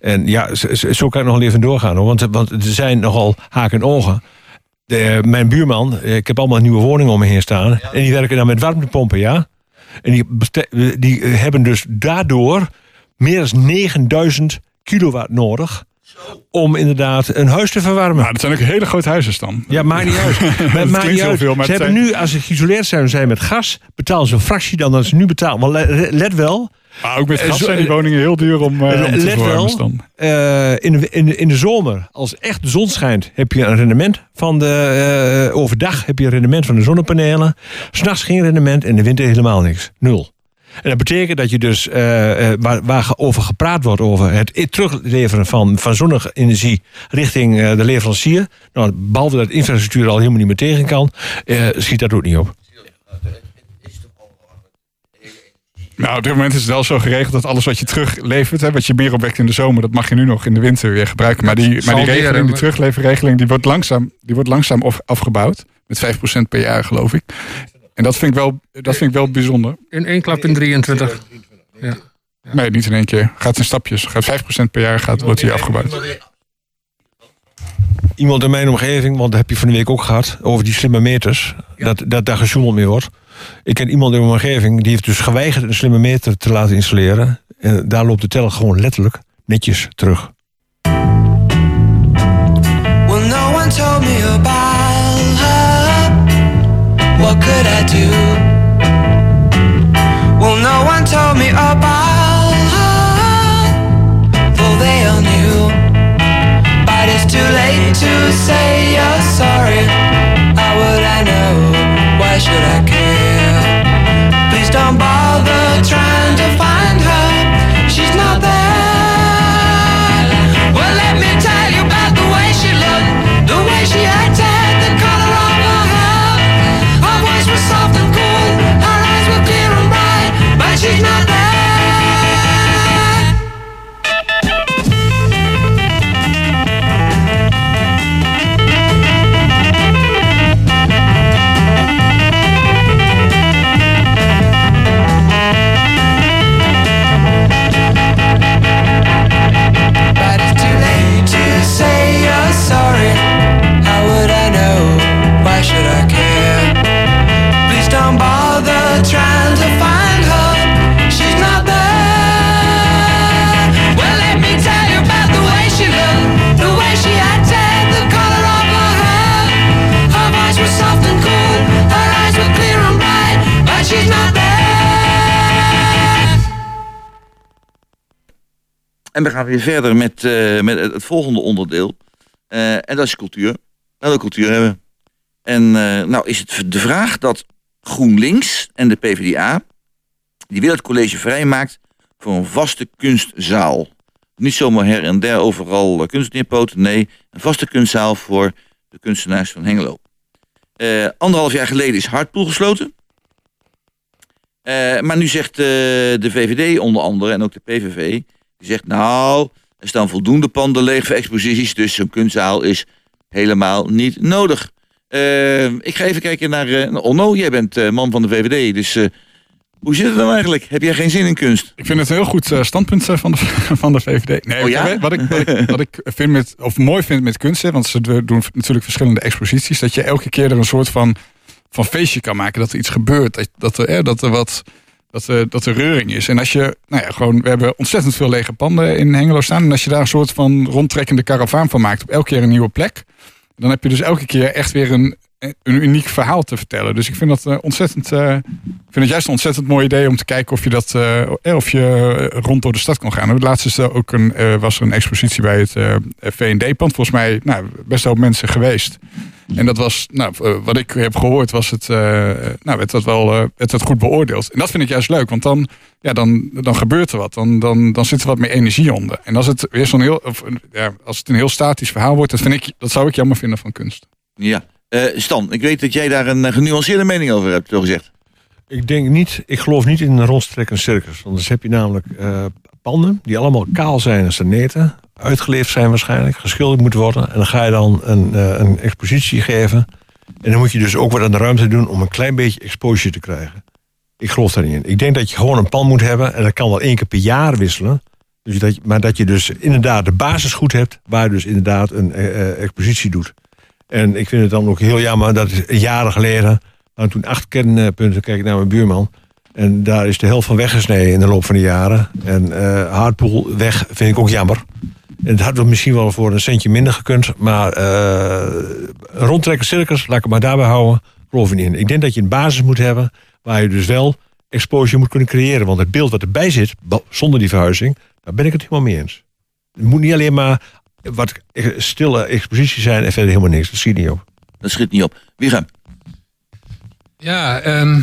En ja, zo, kan ik nog even doorgaan hoor. Want, want er zijn nogal haken en ogen. De, mijn buurman, ik heb allemaal nieuwe woningen om me heen staan. En die werken dan met warmtepompen, ja. En die, die hebben dus daardoor meer dan 9000 kilowatt nodig om inderdaad een huis te verwarmen. Nou, dat zijn ook hele grote huizen dan. Ja, maakt niet uit. maar, maakt niet uit. Veel, maar ze hebben zijn... nu, als ze geïsoleerd zijn, zijn met gas, betalen ze een fractie dan dat ze nu betalen. Want let, let wel. Maar ook met gas zijn die woningen heel duur om, uh, om te let wel, dan. Uh, in, de, in, de, in de zomer, als echt de zon schijnt, heb je een rendement van de. Uh, overdag heb je een rendement van de zonnepanelen. S'nachts geen rendement en in de winter helemaal niks. Nul. En dat betekent dat je dus, uh, waar, waar over gepraat wordt, over het terugleveren van, van zonne-energie richting uh, de leverancier. Nou, behalve dat de infrastructuur al helemaal niet meer tegen kan, uh, schiet dat ook niet op. Nou, op dit moment is het wel zo geregeld dat alles wat je teruglevert, hè, wat je meer opwekt in de zomer, dat mag je nu nog in de winter weer gebruiken. Maar die, maar die regeling, die terugleverregeling, die wordt langzaam, die wordt langzaam afgebouwd. Met 5% per jaar, geloof ik. En dat vind ik wel, dat vind ik wel bijzonder. In één klap in 23. Ja. Nee, niet in één keer. Gaat in stapjes. Gaat 5% per jaar gaat, wordt hier afgebouwd. Iemand in mijn omgeving, want dat heb je van de week ook gehad, over die slimme meters, dat, dat daar gesjoemeld mee wordt. Ik ken iemand in mijn omgeving die heeft dus geweigerd een slimme meter te laten installeren. En daar loopt de teller gewoon letterlijk netjes terug. Well, no one told me about. What could I do? En we gaan weer verder met, eh, met het volgende onderdeel. Eh, en dat is cultuur. We willen cultuur hebben. En eh, nou is het de vraag dat GroenLinks en de PvdA... die willen het college vrijmaakt voor een vaste kunstzaal. Niet zomaar her en der overal uh, kunst. Nee, een vaste kunstzaal voor de kunstenaars van Hengelo. Anderhalf jaar geleden is Hartpoel gesloten. Maar nu zegt de VVD onder andere en ook de PVV... die zegt nou, er staan voldoende panden leeg voor exposities... dus zo'n kunstzaal is helemaal niet nodig. Eh, ik ga even kijken naar naar Onno. Jij bent eh, man van de VVD, dus... eh, hoe zit het nou eigenlijk? Heb jij geen zin in kunst? Ik vind het een heel goed standpunt van de, van de VVD. Nee, Oh ja? wat, ik, wat, ik, wat ik vind met, of mooi vind met kunst, hè, want ze doen natuurlijk verschillende exposities, dat je elke keer er een soort van, van feestje kan maken, dat er iets gebeurt, dat, dat, er, hè, dat er wat, dat er, dat er reuring is. En als je, nou ja, gewoon, we hebben ontzettend veel lege panden in Hengelo staan, en als je daar een soort van rondtrekkende karavaan van maakt, op elke keer een nieuwe plek, dan heb je dus elke keer echt weer een, een uniek verhaal te vertellen. Dus ik vind dat eh, ontzettend, eh, vind het juist een ontzettend mooi idee om te kijken of je dat, eh, of je rond door de stad kan gaan. Laatst is er ook een, was er een expositie bij het V&D-pand. Volgens mij, nou, best wel mensen geweest. En dat was, nou, wat ik heb gehoord, was het, nou, werd dat wel, werd dat goed beoordeeld. En dat vind ik juist leuk, want dan, ja, dan, dan gebeurt er wat. Dan, dan, dan zit er wat meer energie onder. En als het weer zo'n heel, of, ja, als het een heel statisch verhaal wordt, dat, vind ik, dat zou ik jammer vinden van kunst. Ja. Eh, Stan, ik weet dat jij daar een eh, genuanceerde mening over hebt, zo gezegd. Ik denk niet, ik geloof niet in een rondstrekkend circus. Anders heb je namelijk eh, panden die allemaal kaal zijn en saneten. Uitgeleefd zijn waarschijnlijk, geschilderd moeten worden. En dan ga je dan een, een expositie geven. En dan moet je dus ook wat aan de ruimte doen om een klein beetje exposure te krijgen. Ik geloof daar niet in. Ik denk dat je gewoon een plan moet hebben. En dat kan wel één keer per jaar wisselen. Dus dat, maar dat je dus inderdaad de basis goed hebt. Waar je dus inderdaad een expositie doet. En ik vind het dan ook heel jammer dat jaren geleden. Nou, toen acht kernpunten, kijk ik naar mijn buurman. En daar is de helft van weggesneden in de loop van de jaren. En eh Hardpool weg vind ik ook jammer. En het had wel misschien wel voor een centje minder gekund. Maar eh rondtrekken circus, laat ik het maar daarbij houden. Geloof ik niet in. Ik denk dat je een basis moet hebben. Waar je dus wel exposure moet kunnen creëren. Want het beeld wat erbij zit, zonder die verhuizing. Daar ben ik het helemaal mee eens. Het moet niet alleen maar wat stille expositie zijn en verder helemaal niks. Dat zie je niet op. Dat schiet niet op. Wieger, Ja, ehm,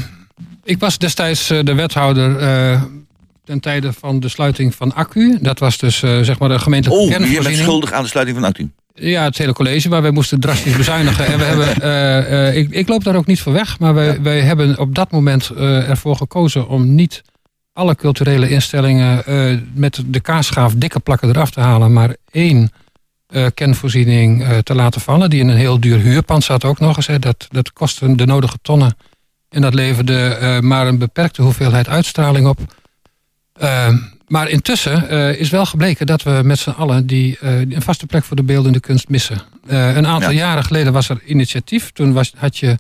ik was destijds eh, de wethouder eh, ten tijde van de sluiting van Accu. Dat was dus eh, zeg maar de gemeentelijke oh, je bent schuldig aan de sluiting van Actu. Ja, het hele college, waar wij moesten drastisch bezuinigen. En we hebben, eh, eh, ik, ik loop daar ook niet voor weg, maar wij, wij hebben op dat moment eh, ervoor gekozen om niet alle culturele instellingen eh, met de kaasschaaf dikke plakken eraf te halen, maar één eh kenvoorziening eh, te laten vallen, die in een heel duur huurpand zat ook nog eens. Hè. Dat, dat kostte de nodige tonnen en dat leverde eh, maar een beperkte hoeveelheid uitstraling op. Eh, maar intussen is wel gebleken dat we met z'n allen die, een vaste plek voor de beeldende kunst missen. Een aantal Ja. jaren geleden was er initiatief. Toen was, had je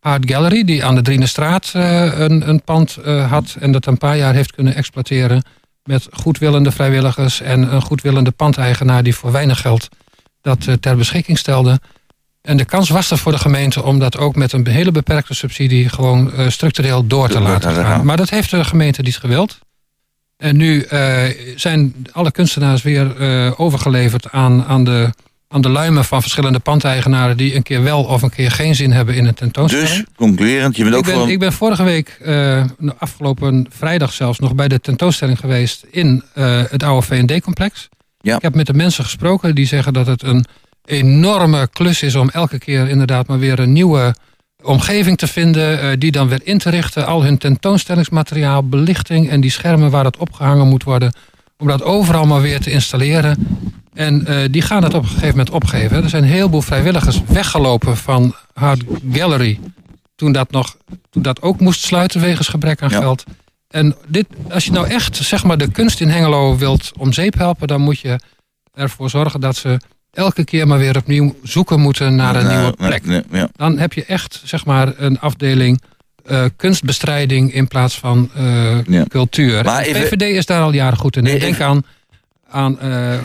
Art Gallery, die aan de Drienestraat een, een pand had en dat een paar jaar heeft kunnen exploiteren. Met goedwillende vrijwilligers en een goedwillende pandeigenaar die voor weinig geld dat eh, ter beschikking stelde. En de kans was er voor de gemeente om dat ook met een hele beperkte subsidie gewoon eh, structureel door te Door laten gaan. gaan. Maar dat heeft de gemeente niet gewild. En nu eh, zijn alle kunstenaars weer overgeleverd aan, aan, de, aan de luimen van verschillende pandeigenaren die een keer wel of een keer geen zin hebben in een tentoonstelling. Dus, concluderend, je bent ook ik, ben, gewoon... ik ben vorige week, eh, afgelopen vrijdag zelfs, nog bij de tentoonstelling geweest in eh, het oude V&D-complex. Ja. Ik heb met de mensen gesproken die zeggen dat het een enorme klus is om elke keer inderdaad maar weer een nieuwe omgeving te vinden, eh, die dan weer in te richten. Al hun tentoonstellingsmateriaal, belichting en die schermen waar het opgehangen moet worden, om dat overal maar weer te installeren. En eh, die gaan het op een gegeven moment opgeven. Er zijn een heleboel vrijwilligers weggelopen van Hard Gallery. Toen dat, nog, toen dat ook moest sluiten wegens gebrek aan Ja. geld. En dit, als je nou echt zeg maar, de kunst in Hengelo wilt om zeep helpen, dan moet je ervoor zorgen dat ze elke keer maar weer opnieuw zoeken moeten naar een Nou, nieuwe plek. nee, ja. Dan heb je echt zeg maar, een afdeling eh, kunstbestrijding in plaats van eh, Ja. cultuur. Maar De even- VVD is daar al jaren goed in. Nee, Denk even- aan, aan eh, eh,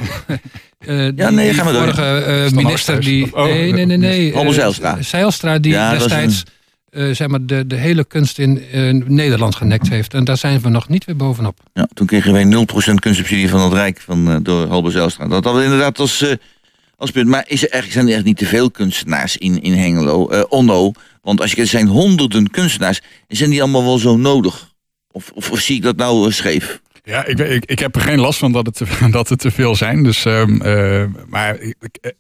die, Ja, nee, die vorige eh, minister die... Oh, nee, nee, nee. nee Halbe Zijlstra. Zijlstra die Ja, destijds eh, zeg maar de, de hele kunst in eh, Nederland genekt heeft. En daar zijn we nog niet weer bovenop. Ja, toen kregen wij 0% kunstsubsidie van het Rijk van, eh, door Halbe Zijlstra. Dat hadden we inderdaad als, eh, als punt. Maar is er eigenlijk, zijn er echt niet te veel kunstenaars in, in Hengelo? Eh, onno, want als je kijkt, er zijn honderden kunstenaars. En zijn die allemaal wel zo nodig? Of, of, of zie ik dat nou scheef? Ja, ik, ik, ik heb er geen last van dat het te, dat het te veel zijn. Dus, ehm, eh, maar ik- eh,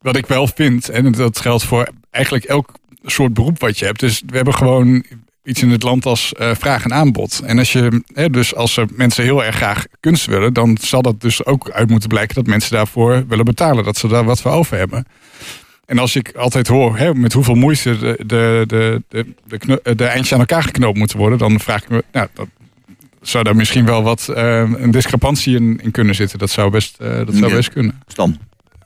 wat ik wel vind, en dat geldt voor eigenlijk elk soort beroep wat je hebt. Dus we hebben gewoon iets in het land als eh, vraag en aanbod. En als je, hè, dus als er mensen heel erg graag kunst willen, dan zal dat dus ook uit moeten blijken dat mensen daarvoor willen betalen. Dat ze daar wat voor over hebben. En als ik altijd hoor hè, met hoeveel moeite de, de, de, de eindjes aan elkaar geknoopt moeten worden, dan vraag ik me, nou, dat, zou daar misschien wel wat eh, een discrepantie in, in kunnen zitten. Dat zou best, eh, dat zou Ja. best kunnen. Stam.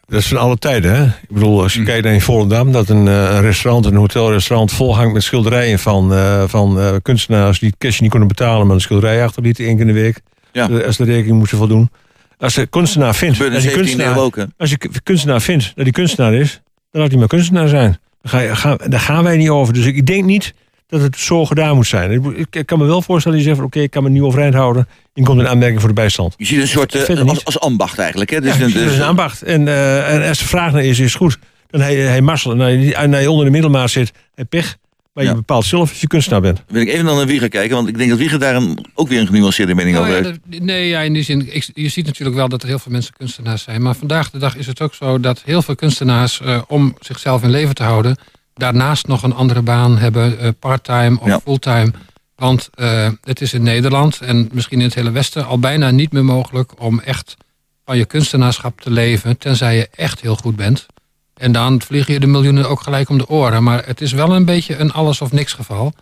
Dat is van alle tijden, hè? Ik bedoel, als je Mm. kijkt naar in Volendam... dat een, eh, restaurant, een hotelrestaurant... volhangt met schilderijen van, eh, van eh, kunstenaars... die het cash niet konden betalen... maar een schilderij achterlieten één keer in de week. Ja. Als de rekening moesten voldoen. Als de kunstenaar vindt... Dat die 17 eeuw kunstenaar, ook, als je kunstenaar vindt dat die kunstenaar is... dan laat hij maar kunstenaar zijn. Daar, ga je, ga, daar gaan wij niet over. Dus ik denk niet dat het zo gedaan moet zijn. Ik, ik- ik kan me wel voorstellen dat je zegt... van, oké, ik kan me nu overeind houden... en komt een aanmerking voor de bijstand. Je ziet een soort, eh, als, als ambacht eigenlijk. Hè? Dus, ja, een- dat dus- is een ambacht. En, eh, en als de vraag naar is, is goed. Dan hij, hij marsel. En hij, en hij onder de middelmaat zit, hij pech. Maar Ja. je bepaalt zelf of je kunstenaar bent. wil ik even dan naar Wieger kijken, want ik denk dat Wieger daar een, ook weer een genuanceerde mening Nou over ja, heeft. nee, ja, in die zin, ik, je ziet natuurlijk wel dat er heel veel mensen kunstenaars zijn. Maar vandaag de dag is het ook zo dat heel veel kunstenaars, eh, om zichzelf in leven te houden, daarnaast nog een andere baan hebben, eh, part-time of Ja. fulltime. Want eh, het is in Nederland en misschien in het hele Westen al bijna niet meer mogelijk om echt van je kunstenaarschap te leven, tenzij je echt heel goed bent. En dan vliegen je de miljoenen ook gelijk om de oren. Maar het is wel een beetje een alles of niks geval.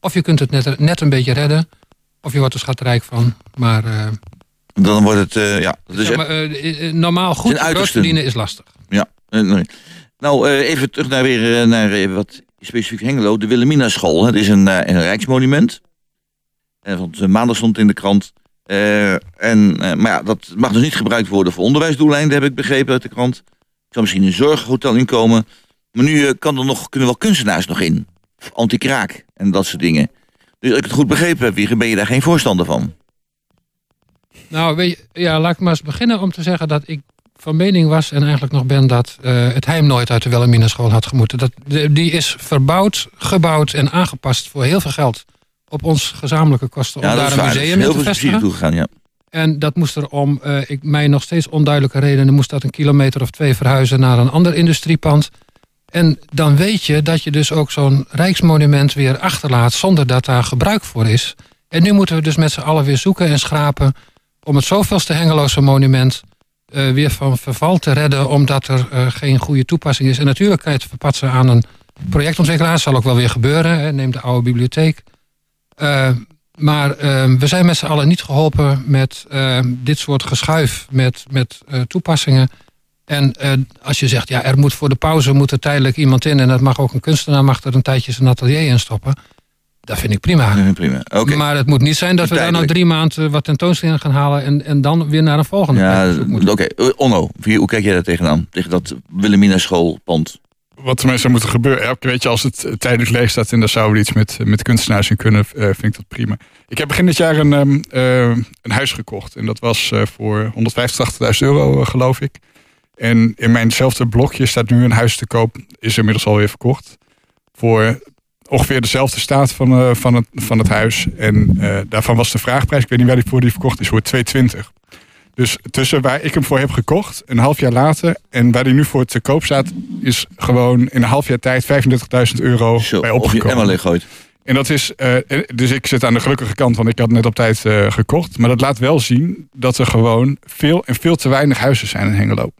Of je kunt het net, net een beetje redden, of je wordt er schatrijk van. Maar, eh, Dan wordt het, ja. Dus zeg maar normaal goed brood uiterste. verdienen is lastig. Ja, nee. Nou, eh, even terug naar, weer, eh, naar eh, wat specifiek Hengelo. De Wilhelmina School. Het is een, een rijksmonument. En want maandag stond in de krant. En, maar ja, dat mag dus niet gebruikt worden voor onderwijsdoeleinden, heb ik begrepen uit de krant. Er kan misschien een zorghotel inkomen. Maar nu kan er nog, kunnen wel kunstenaars nog in. Anti-kraak en dat soort dingen. Dus als ik het goed begrepen heb, ben je daar geen voorstander van? Nou, weet je, ja, laat ik maar eens beginnen om te zeggen dat ik van mening was en eigenlijk nog ben dat eh, het heim nooit uit de Wilhelmina school had gemoeten. Dat, die is verbouwd, gebouwd en aangepast voor heel veel geld op ons gezamenlijke kosten om Ja, dat daar is een museum in te vestigen. toegegaan, ja. En dat moest er om eh, ik, mij nog steeds onduidelijke redenen moest dat een kilometer of twee verhuizen naar een ander industriepand. En dan weet je dat je dus ook zo'n rijksmonument weer achterlaat zonder dat daar gebruik voor is. En nu moeten we dus met z'n allen weer zoeken en schrapen om het zoveelste Hengeloze monument eh, weer van verval te redden, omdat er eh, geen goede toepassing is. En natuurlijk kan je het verpatsen aan een projectontwikkelaar, zal ook wel weer gebeuren. Hè. Neem de oude bibliotheek. Eh, maar we zijn met z'n allen niet geholpen met dit soort geschuif met, met toepassingen. En als je zegt, ja, er moet voor de pauze moet er tijdelijk iemand in en dat mag ook een kunstenaar, mag er een tijdje zijn atelier in stoppen. Dat vind ik prima. Ja, prima. Oké. Maar het moet niet zijn dat we daar nou drie maanden wat tentoonstellingen gaan halen en, en dan weer naar een volgende Ja, oké. Eh, Onno, hoe kijk jij daar tegenaan? Tegen dat Wilhelmina schoolpand? Wat er mij zou moeten gebeuren. Elke weet je, als het eh, tijdelijk leeg staat en daar zou er iets met, met kunstenaars in kunnen, eh, vind ik dat prima. Ik heb begin dit jaar een, ehm, eh, een huis gekocht. En dat was eh, voor 185.000 euro, eh, geloof ik. En in mijnzelfde blokje staat nu een huis te koop. Is inmiddels alweer verkocht. Voor ongeveer dezelfde staat van, eh, van, het, van het huis. En eh, daarvan was de vraagprijs, ik weet niet waar die voor die verkocht is, voor 220. Dus tussen waar ik hem voor heb gekocht, een half jaar later, en waar die nu voor te koop staat, is gewoon in een half jaar tijd 35.000 euro Zo, bij of je opgekomen. Leeggooit. En dat is, eh, dus ik zit aan de gelukkige kant, want ik had net op tijd gekocht. Maar dat laat wel zien dat er gewoon veel en veel te weinig huizen zijn in Hengelo.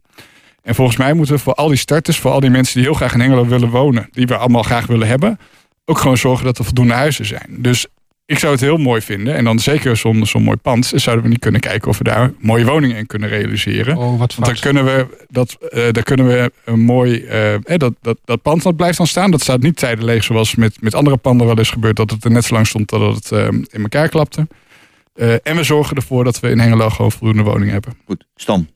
En volgens mij moeten we voor al die starters, voor al die mensen die heel graag in Hengelo willen wonen, die we allemaal graag willen hebben, ook gewoon zorgen dat er voldoende huizen zijn. Dus ik zou het heel mooi vinden. En dan zeker zo'n zo'n mooi pand, dus zouden we niet kunnen kijken of we daar mooie woningen in kunnen realiseren. Oh, wat Want dan kunnen we dat, eh dan kunnen we een mooi. eh, eh, dat, dat, dat pand dat blijft dan staan. Dat staat niet tijden leeg zoals met, met andere panden wel eens gebeurd. Dat het er net zo lang stond dat het eh, in elkaar klapte. Eh, en we zorgen ervoor dat we in Hengelo gewoon voldoende woningen hebben. Goed, Stan.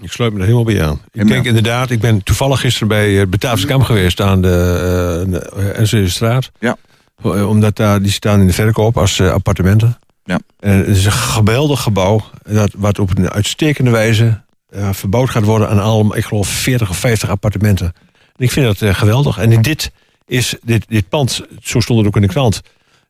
Ik sluit me er helemaal bij aan. Ik Ja. denk inderdaad, ik ben toevallig gisteren bij uh, Bataafse Kamp geweest aan de uh, straat. Ja. Omdat daar, die staan in de verkoop als uh, appartementen. Ja. En het is een geweldig gebouw. Dat, wat op een uitstekende wijze uh, verbouwd gaat worden aan allemaal, ik geloof, 40 of 50 appartementen. En ik vind dat uh, geweldig. En in dit, is, dit, dit pand, zo stond het ook in de krant.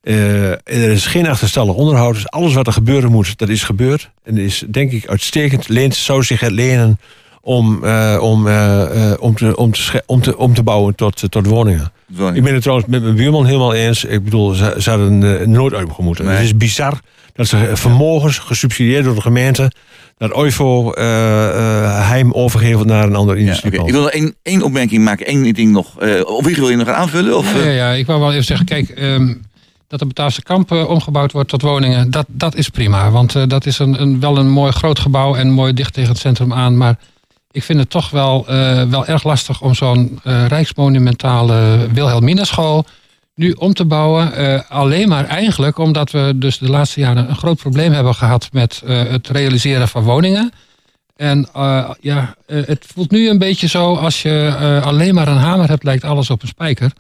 Uh, er is geen achterstallig onderhoud. Dus alles wat er gebeuren moet, dat is gebeurd. En is denk ik uitstekend. Leent zou zich het lenen om, uh, om, uh, om, te, om, te, om, te, om te bouwen tot, tot woningen. Woning. Ik ben het trouwens met mijn buurman helemaal eens. Ik bedoel, ze, ze hadden uh, nooit uitgemoeten. Nee. Het is bizar dat ze vermogens gesubsidieerd door de gemeente dat OIVO uh, uh, heim overgeven naar een ander. Ja, okay. Ik wil nog één, één opmerking maken, één ding nog. Uh, of wie wil je nog aanvullen? Of, ja, ja, ja, ik wou wel even zeggen, kijk, um, dat de Bataafse kamp uh, omgebouwd wordt tot woningen, dat, dat is prima. Want uh, dat is een, een, wel een mooi groot gebouw en mooi dicht tegen het centrum aan. Maar ik vind het toch wel, uh, wel erg lastig om zo'n rijksmonumentale Wilhelmina school nu om te bouwen. Alleen maar eigenlijk omdat we dus de laatste jaren een groot probleem hebben gehad met het realiseren van woningen. En ja, het voelt nu een beetje zo als je alleen maar een hamer hebt, lijkt alles op een spijker.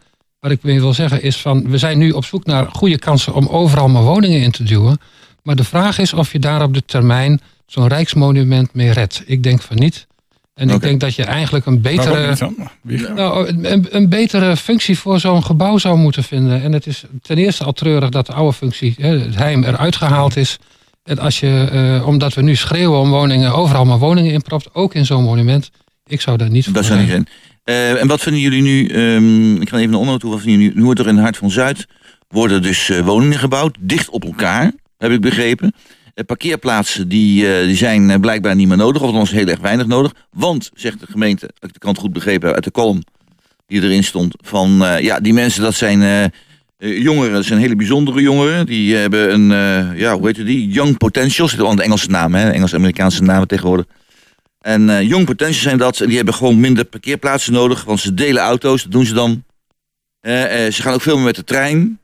Wat ik wil zeggen is van, we zijn nu op zoek naar goede kansen om overal maar woningen in te duwen. Maar de vraag is of je daar op de termijn zo'n rijksmonument mee redt. Ik denk van niet. En okay. ik denk dat je eigenlijk een betere, nou, een, een, betere functie voor zo'n gebouw zou moeten vinden. En het is ten eerste al treurig dat de oude functie, het heim, eruit gehaald is. En als je, uh, omdat we nu schreeuwen om woningen, overal maar woningen inpropt, ook in zo'n monument. Ik zou daar niet voor Dat zou niet zijn. Uh, en wat vinden jullie nu, um, ik ga even naar onder toe, wat vinden jullie nu? Nu wordt er in Hart van Zuid worden dus eh, woningen gebouwd, dicht op elkaar, heb ik begrepen. Eh, parkeerplaatsen die, eh, die zijn eh, blijkbaar niet meer nodig, of althans heel erg weinig nodig. Want, zegt de gemeente, als ik de kant goed begrepen heb uit de column die erin stond, van eh, ja, die mensen dat zijn eh, eh, jongeren, dat zijn hele bijzondere jongeren. Die hebben een, eh, ja, hoe heet het die? Young Potentials, zit al de Engelse namen, hè? Engels-Amerikaanse namen tegenwoordig. En eh, Young Potentials zijn dat, en die hebben gewoon minder parkeerplaatsen nodig, want ze delen auto's, dat doen ze dan. Eh, eh, ze gaan ook veel meer met de trein.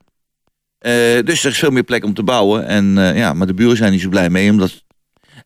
Eh, dus er is veel meer plek om te bouwen. En, eh, ja, maar de buren zijn niet zo blij mee, omdat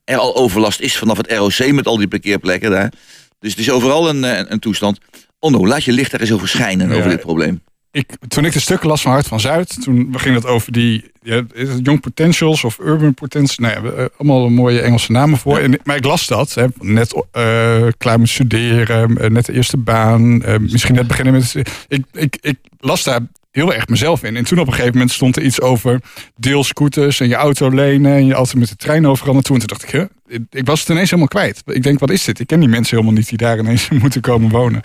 er al overlast is vanaf het ROC met al die parkeerplekken daar. Dus het is overal een, eh, een toestand. Onno, laat je licht daar eens over schijnen, Ja. over dit probleem. Ik, toen ik de stukken las van Hart van Zuid, toen ging het over die ja, Young Potentials of Urban Potentials. Nou ja, we- eh, allemaal mooie Engelse namen voor. En, maar ik las dat, hè, net eh, klaar met studeren, eh, net de eerste baan, eh, misschien net beginnen met. Ik, ik, ik las daar heel erg mezelf in. En toen op een gegeven moment stond er iets over deelscooters en je auto lenen en je altijd met de trein overal naartoe. En toen dacht ik, ik, was het ineens helemaal kwijt. Ik denk, wat is dit? Ik ken die mensen helemaal niet die daar ineens moeten komen wonen.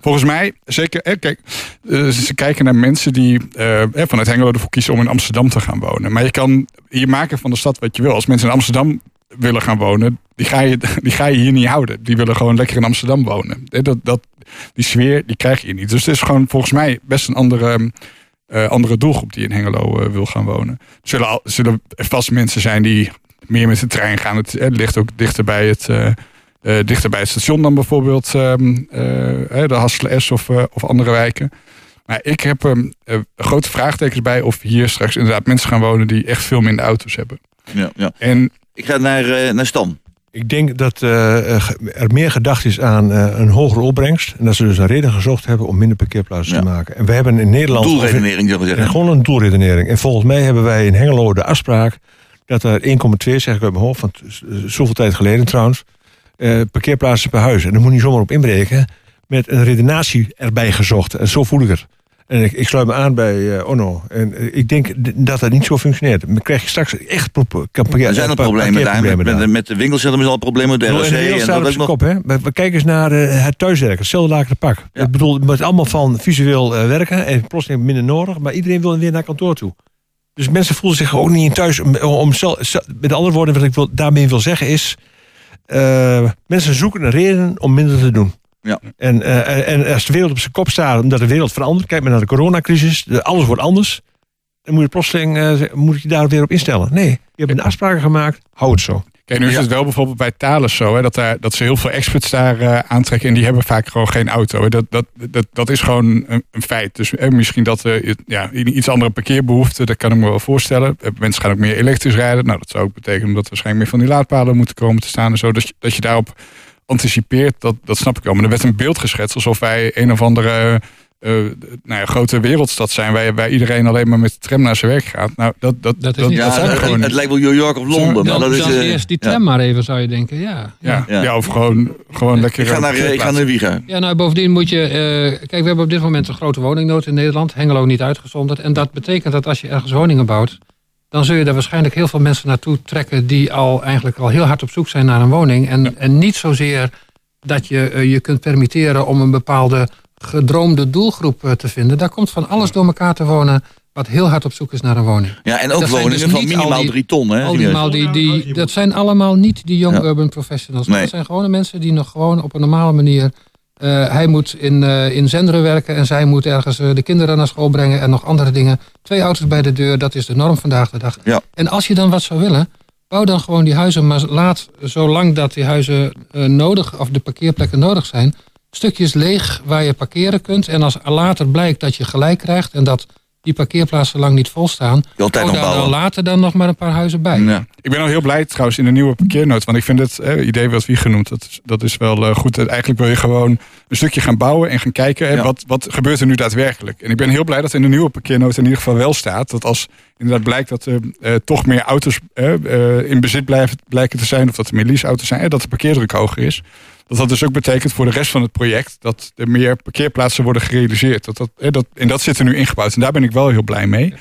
Volgens mij, zeker, hè, kijk, eh, ze kijken naar mensen die eh, hè, vanuit Hengelo ervoor kiezen om in Amsterdam te gaan wonen. Maar je kan hier maken van de stad wat je wil. Als mensen in Amsterdam willen gaan wonen, die ga je, die ga je hier niet houden. Die willen gewoon lekker in Amsterdam wonen. Dat, dat, die sfeer, die krijg je hier niet. Dus het is gewoon volgens mij best een andere, eh, andere doelgroep die in Hengelo eh, wil gaan wonen. Er zullen, al, zullen vast mensen zijn die meer met de trein gaan. Het, eh, ligt ook dichter bij het... dichter bij het station dan bijvoorbeeld ehm, eh, de Hasselen S of, of andere wijken. Maar ik heb ehm, eh, grote vraagtekens bij of hier straks inderdaad mensen gaan wonen die echt veel minder auto's hebben. Ja, ja. En Ik ga naar, eh, naar Stan. Ik denk dat eh, eh, er meer gedacht is aan een hogere opbrengst. En dat ze dus een reden gezocht hebben om minder parkeerplaatsen Ja. te maken. En we hebben in Nederland... Doelredenering, zou ik Ja, zeggen. gewoon een doelredenering. En volgens mij hebben wij in Hengelo de afspraak dat er 1,2, zeg ik uit mijn hoofd, z- zoveel tijd geleden trouwens, parkeerplaatsen per huis. En daar moet je niet zomaar op inbreken. Met een redenatie erbij gezocht. En zo voel ik het. En ik, ik sluit me aan bij eh, Onno. En eh, ik denk dat dat niet zo functioneert. Dan krijg je straks echt pro- parkeer- Er zijn al pa- problemen daar. Met, met, met de hebben ze al problemen. De ROC en dat ook zijn nog. kop, hè? We, we kijken eens naar eh, het thuiswerken, hetzelfde laken pak. Ja. Ik bedoel, het is allemaal van visueel eh, werken en plotseling minder nodig, maar iedereen wil weer naar kantoor toe. Dus mensen voelen zich ook niet in thuis. Om, met andere woorden, wat ik wil, daarmee wil zeggen is, eh, mensen zoeken een reden om minder te doen. Ja. En, eh, en als de wereld op zijn kop staat, omdat de wereld verandert, kijk maar naar de coronacrisis, alles wordt anders. Dan moet je plotseling eh, zeggen, moet je daar weer op instellen. Nee, je hebt een afspraak gemaakt, hou het zo. Kijk, nu is Ja. het wel bijvoorbeeld bij Thales zo, hè, dat, daar, dat ze heel veel experts daar eh, aantrekken en die hebben vaak gewoon geen auto. Hè. Dat, dat, dat, dat is gewoon een, een feit. Dus eh, misschien dat ja, iets andere parkeerbehoefte, dat kan ik me wel voorstellen. Mensen gaan ook meer elektrisch rijden. Nou, dat zou ook betekenen dat er waarschijnlijk meer van die laadpalen moeten komen te staan en zo. Dus dat je daarop anticipeert, dat, dat snap ik wel. Maar er werd een beeld geschetst alsof wij een of andere eh, nou ja, grote wereldstad zijn, waar, waar iedereen alleen maar met de tram naar zijn werk gaat. Nou, dat, dat, Dat is niet Ja, zijn we het, gewoon het niet. lijkt wel New York of Londen. Maar Dan, dat is, eh, eerst die ja. tram maar even, zou je denken. Ja, Ja, Ja. ja. of gewoon, gewoon lekker. Ik ga eh, naar, eh, ik ga naar. Ja, nou bovendien moet je... eh, kijk, we hebben op dit moment een grote woningnood in Nederland. Hengelo niet uitgezonderd. En dat betekent dat als je ergens woningen bouwt... dan zul je daar waarschijnlijk heel veel mensen naartoe trekken... die al eigenlijk al heel hard op zoek zijn naar een woning. En, en niet zozeer dat je eh, je kunt permitteren... om een bepaalde gedroomde doelgroep eh, te vinden. Daar komt van alles door elkaar te wonen... wat heel hard op zoek is naar een woning. Ja, en ook Dat zijn woningen dus van minimaal al die- drie ton. Hè, Al die, die, die, dat zijn allemaal niet die young Ja. urban professionals. Maar Nee. dat zijn gewone mensen die nog gewoon op een normale manier... eh, hij moet in, eh in Zenderen werken en zij moet ergens eh, de kinderen naar school brengen... en nog andere dingen. Twee auto's bij de deur, dat is de norm vandaag de dag. Ja. En als je dan wat zou willen, bouw dan gewoon die huizen... maar laat, zolang dat die huizen nodig, of de parkeerplekken nodig zijn... stukjes leeg waar je parkeren kunt. En als later blijkt dat je gelijk krijgt... en dat die parkeerplaatsen lang niet volstaan... Bouw nog daar dan bouwen. later dan nog maar een paar huizen bij. Ja. Ik ben al heel blij trouwens in de nieuwe parkeernoot. Want ik vind het eh, idee wat wie genoemd, dat is, dat is wel eh, goed. Eigenlijk wil je gewoon een stukje gaan bouwen en gaan kijken. eh, Ja. wat, wat gebeurt er nu daadwerkelijk? En ik ben heel blij dat in de nieuwe parkeernoot in ieder geval wel staat. Dat als inderdaad blijkt dat er eh, toch meer auto's in bezit blijven, blijken te zijn. Of dat er meer leaseauto's zijn. eh, dat de parkeerdruk hoger is. Dat dat dus ook betekent voor de rest van het project dat er meer parkeerplaatsen worden gerealiseerd. Dat, dat, dat, en dat zit er nu ingebouwd. En daar ben ik wel heel blij mee.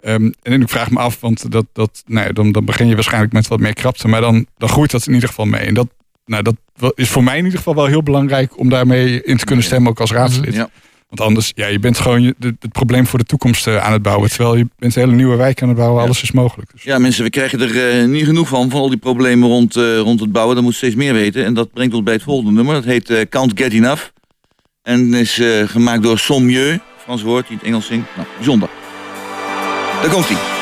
Ehm, en ik vraag me af, want dat, dat, nou ja, dan, dan begin je waarschijnlijk met wat meer krapte. Maar dan, dan groeit dat in ieder geval mee. En dat, nou, dat is voor mij in ieder geval wel heel belangrijk om daarmee in te kunnen stemmen, ook als raadslid. Ja. Want anders, ja, je bent gewoon je, de- het probleem voor de toekomst eh, aan het bouwen. Terwijl je bent een hele nieuwe wijk aan het bouwen, alles is mogelijk. Dus, Ja, mensen, we krijgen er eh, niet genoeg van, van al die problemen rond, eh, rond het bouwen. Dat moet steeds meer weten. En dat brengt ons bij het volgende nummer. Dat heet eh, Can't Get Enough. En is gemaakt door Sommieu, Frans woord, die in het Engels zingt. Nou, bijzonder. Daar komt hij.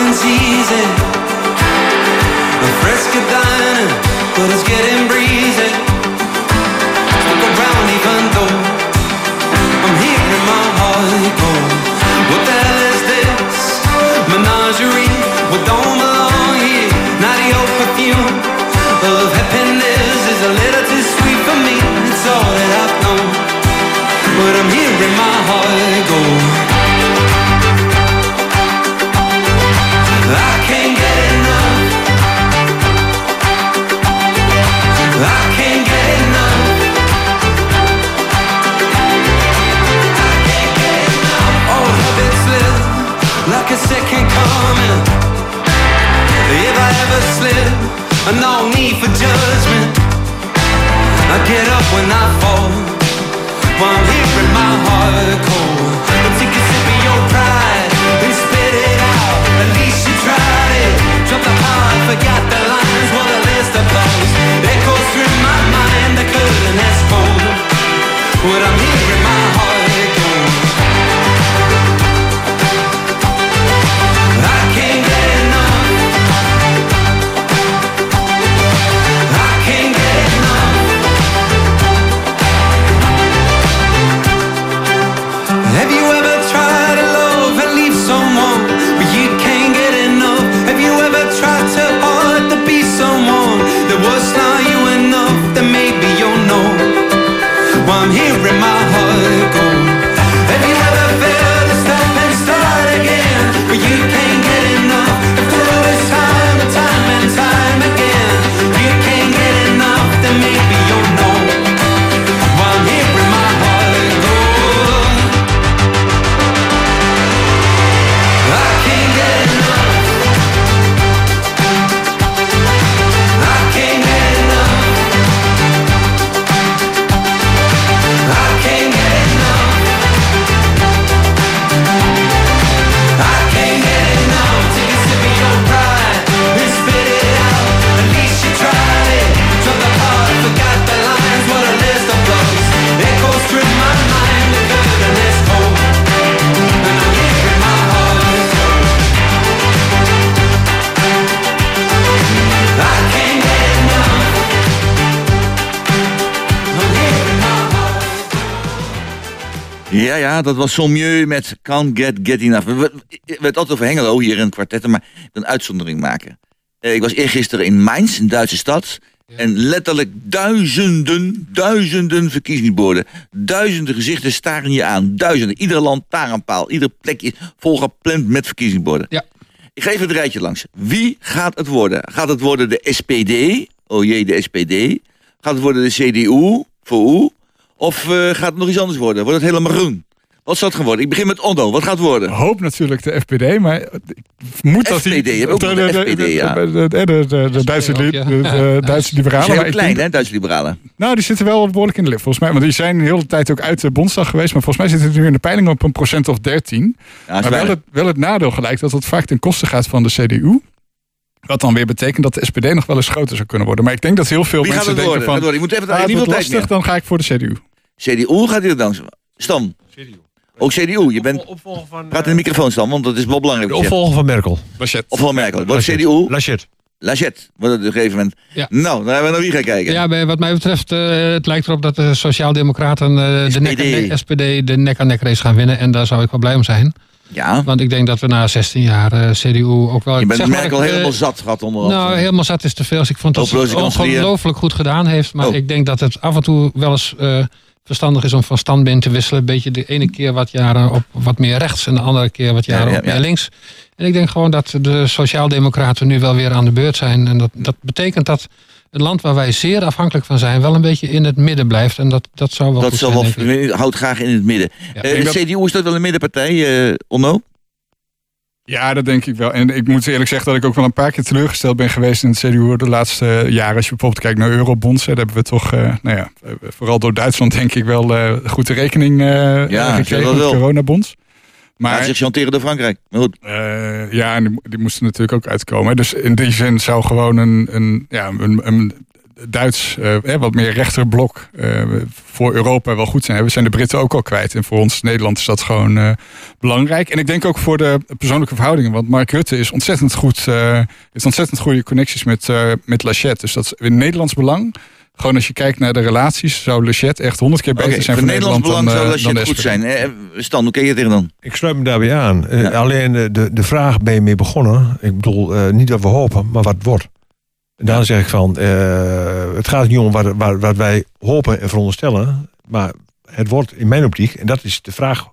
Living's easy. The fresca dining, but it's getting breezy. Stick around even though I'm hearing my heart go. What the hell is this? Menagerie, we don't belong Ja, ja, dat was Sommieu met Can't Get Get Enough. We, we, we het altijd over Hengelo hier in kwartetten, maar ik wil een uitzondering maken. Eh, ik was eergisteren in Mainz, een Duitse stad. En letterlijk duizenden, duizenden verkiezingsborden. Duizenden gezichten staren je aan. Duizenden. Ieder land paal. Ieder plekje volgepland met verkiezingsborden. Ja. Ik ga even het rijtje langs. Wie gaat het worden? Gaat het worden de SPD? Oh jee, de SPD. Gaat het worden de CDU? VU? Of eh, gaat het nog iets anders worden? Wordt het helemaal groen? Wat zal het gaan worden? Ik begin met Ondo. Wat gaat het worden? hoop natuurlijk de FPD, maar ik vermoed dat die... FPD, je hebt ook nog de FPD, ja. De, de, de, de, de, de Duitse, li- ja. liberalen. maar heel ik klein, hè, Duitse liberalen. Nou, die zitten wel behoorlijk in de lift, volgens mij. Want die zijn de hele tijd ook uit de Bondsdag geweest. Maar volgens mij zitten ze nu in de peiling op een procent of 13. Ja, maar wel het, wel het nadeel gelijk dat het vaak ten koste gaat van de CDU. Wat dan weer betekent dat de SPD nog wel eens groter zou kunnen worden. Maar ik denk dat heel veel Wie gaat mensen het denken worden? van... Ik moet even, ah, niet het wordt lastig, dan ga ik voor de CDU. CDU gaat hier langs. Stam. Ook CDU. Je bent... Opvolger van, Praat in de microfoon, Stam, want dat is wel belangrijk. de opvolger van Merkel. Lachet. Of wel merkelijk. Wordt Laschet. CDU? Laschet. Lachette. Wordt het op een gegeven moment. Ja. Nou, dan hebben we naar wie gaan kijken. Ja, bij, wat mij betreft, eh, het lijkt erop dat de Sociaaldemocraten eh, de nek, SPD. de SPD de nek-aan-nek race gaan winnen. En daar zou ik wel blij om zijn. Ja. Want ik denk dat we na 16 jaar eh, CDU ook wel... Je bent zeg maar, Merkel eh, helemaal zat gehad onder andere. Nou, helemaal zat is te veel. Dus ik vond dat ze het ongelooflijk goed gedaan heeft. Maar Oh. ik denk dat het af en toe wel eens eh, verstandig is om van standbeen te wisselen. Een beetje de ene keer wat jaren op wat meer rechts en de andere keer wat jaren Ja, ja, op meer ja. links. En ik denk gewoon dat de Sociaaldemocraten nu wel weer aan de beurt zijn. En dat, dat betekent dat het land waar wij zeer afhankelijk van zijn, wel een beetje in het midden blijft. En dat, dat zou wel dat zal zijn, wel, houdt graag in het midden. Ja. Eh, dat- CDU is dat wel een middenpartij, eh Onno? Ja, dat denk ik wel. En ik moet eerlijk zeggen dat ik ook wel een paar keer teleurgesteld ben geweest in het CDU de laatste jaren. Als je bijvoorbeeld kijkt naar eurobonds, daar hebben we toch, eh, nou ja, vooral door Duitsland denk ik wel eh goed de rekening eh Ja, gekregen met wel. coronabonds. Maar zich chanteren door Frankrijk. Maar goed. ja, en die, die moesten natuurlijk ook uitkomen. Dus in die zin zou gewoon een, een, ja, een, een Duits, eh, hè, wat meer rechterblok eh, voor Europa wel goed zijn. We zijn de Britten ook al kwijt. En voor ons Nederland is dat gewoon eh, belangrijk. En ik denk ook voor de persoonlijke verhoudingen. Want Mark Rutte is ontzettend goed, eh heeft ontzettend goede connecties met, eh met Lachette. Dus dat is in Nederlands belang. Gewoon als je kijkt naar de relaties, zou Lachette echt honderd keer beter zijn voor Nederlands Nederland belang dan, zou dat shit de goed zijn. Eh, Stan, hoe kijk je tegen dan? Ik sluit me daarbij aan. Ja. Alleen de, de vraag ben je mee begonnen. Ik bedoel, eh, niet wat we hopen, maar wat wordt. En dan zeg ik van, eh, het gaat niet om wat, wat, wat wij hopen en veronderstellen. Maar het wordt in mijn optiek, en dat is de vraag,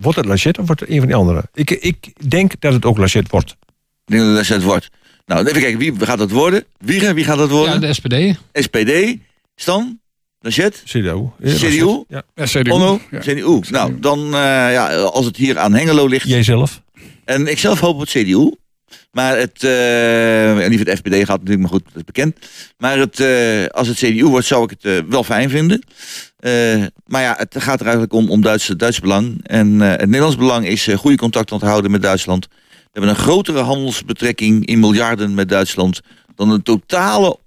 wordt het Lachette of wordt het een van die anderen? Ik, ik denk dat het ook Lachette wordt. Ik denk dat het wordt. Nou, even kijken, wie gaat dat worden? Wie, wie gaat dat Ja, worden? de SPD. SPD, Stan, Lachet, CDU. Ja, CDU, Ja. Ja, CDU. Onno, Ja. CDU. Nou, dan, eh, ja, als het hier aan Hengelo ligt. Jijzelf. En ik zelf hoop op het CDU. Maar het, eh en voor het FPD gaat natuurlijk, maar goed, bekend. Maar het, eh, als het CDU wordt, zou ik het eh, wel fijn vinden. Eh, maar ja, het gaat er eigenlijk om, om Duits, Duits belang. En het Nederlands belang is goede contacten te houden met Duitsland. We hebben een grotere handelsbetrekking in miljarden met Duitsland dan de totale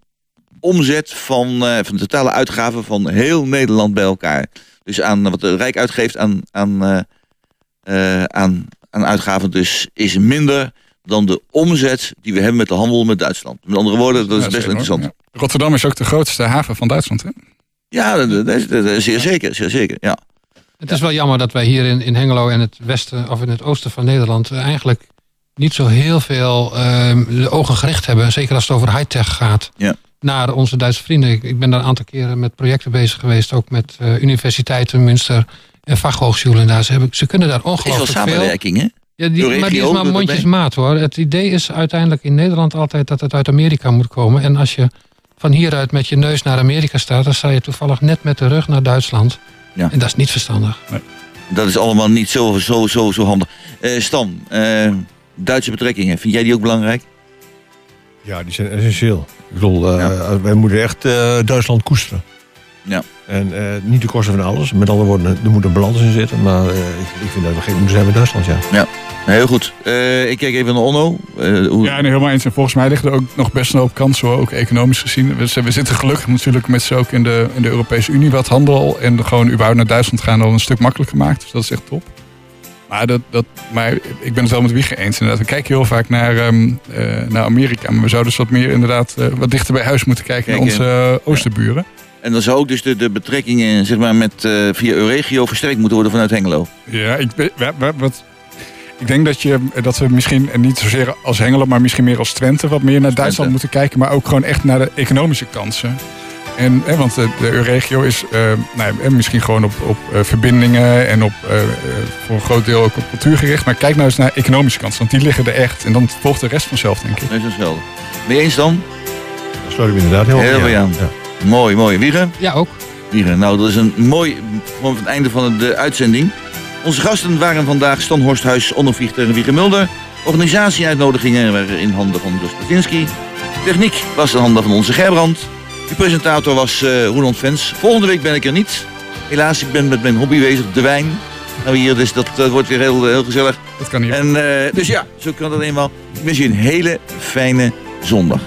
omzet van, van de totale uitgaven van heel Nederland bij elkaar. Dus aan wat het Rijk uitgeeft aan, aan, aan, aan uitgaven dus is minder dan de omzet die we hebben met de handel met Duitsland. Met andere woorden, dat is Ja, best wel interessant. Ja. Rotterdam is ook de grootste haven van Duitsland. Hè? Ja, dat, zeer zeker, zeer zeker. Ja. Het is wel jammer dat wij hier in, in Hengelo en het westen of in het oosten van Nederland eh, eigenlijk niet zo heel veel ehm, de ogen gericht hebben. Zeker als het over high-tech gaat. Ja. Naar onze Duitse vrienden. Ik, ik ben daar een aantal keren met projecten bezig geweest. Ook met eh, universiteiten, Münster en vakhogescholen. Daar. Ze, hebben, ze kunnen daar Is wel ongelooflijk veel. samenwerking, hè? Ja, die, maar die is maar mondjesmaat hoor. Het idee is uiteindelijk in Nederland altijd dat het uit Amerika moet komen. En als je van hieruit met je neus naar Amerika staat, dan sta je toevallig net met de rug naar Duitsland. Ja. En dat is niet verstandig. Dat is allemaal niet zo, zo, zo, zo handig. Eh, Stan, eh, Duitse betrekkingen, vind jij die ook belangrijk? Ja, die zijn essentieel. Ik bedoel, eh, wij moeten echt eh, Duitsland koesteren. Ja. En eh, niet de kosten van alles. Met andere woorden, er moet een balans in zitten. Maar eh, ik, ik vind dat we geen moeten zijn met Duitsland, ja. Heel goed. Eh, ik kijk even naar Onno. Eh, hoe, Ja, nee, helemaal eens. En volgens mij liggen er ook nog best een hoop kansen, hoor, ook economisch gezien. We, we zitten gelukkig natuurlijk met z'n ook in de, in de Europese Unie wat handel. En gewoon überhaupt naar Duitsland gaan al een stuk makkelijker maakt. Dus dat is echt top. Maar, dat, dat, maar ik ben het wel met Wieger eens. Inderdaad. We kijken heel vaak naar, ehm, eh, naar Amerika. Maar we zouden dus wat meer inderdaad wat dichter bij huis moeten kijken naar onze oosterburen. En dan zou ook dus de, de betrekkingen zeg maar, met, eh, via Euregio versterkt moeten worden vanuit Hengelo. Ja, ik, wat, ik denk dat, je, dat we misschien en niet zozeer als Hengelo, maar misschien meer als Twente wat meer naar Duitsland moeten kijken, maar ook gewoon echt naar de economische kansen. En, hè, want de, de Euregio is eh, nou, ja, misschien gewoon op, op eh, verbindingen en op, eh, eh, voor een groot deel ook op cultuur gericht. Maar kijk nou eens naar economische kansen, want die liggen er echt. En dan volgt de rest vanzelf, denk ik. Dat is hetzelfde. Ben je eens dan? Daar sluit ik inderdaad heel, Heel erg bij aan. Ja. Mooi, mooi. Wiegen? Ja, ook. Wiegen. Nou, dat is een mooi van het einde van de uitzending. Onze gasten waren vandaag Stan Horsthuis, Onno Viechter en Wiege Mulder. Organisatie-uitnodigingen waren in handen van Jos Patinski. Techniek was in handen van onze Gerbrand. De presentator was eh Roland Vens. Volgende week ben ik er niet. Helaas, ik ben met mijn hobby bezig, de wijn. Nou hier, dus dat eh, wordt weer heel, heel gezellig. Dat kan niet. En, eh, dus ja, zo kan dat eenmaal. Ik wens je een hele fijne zondag.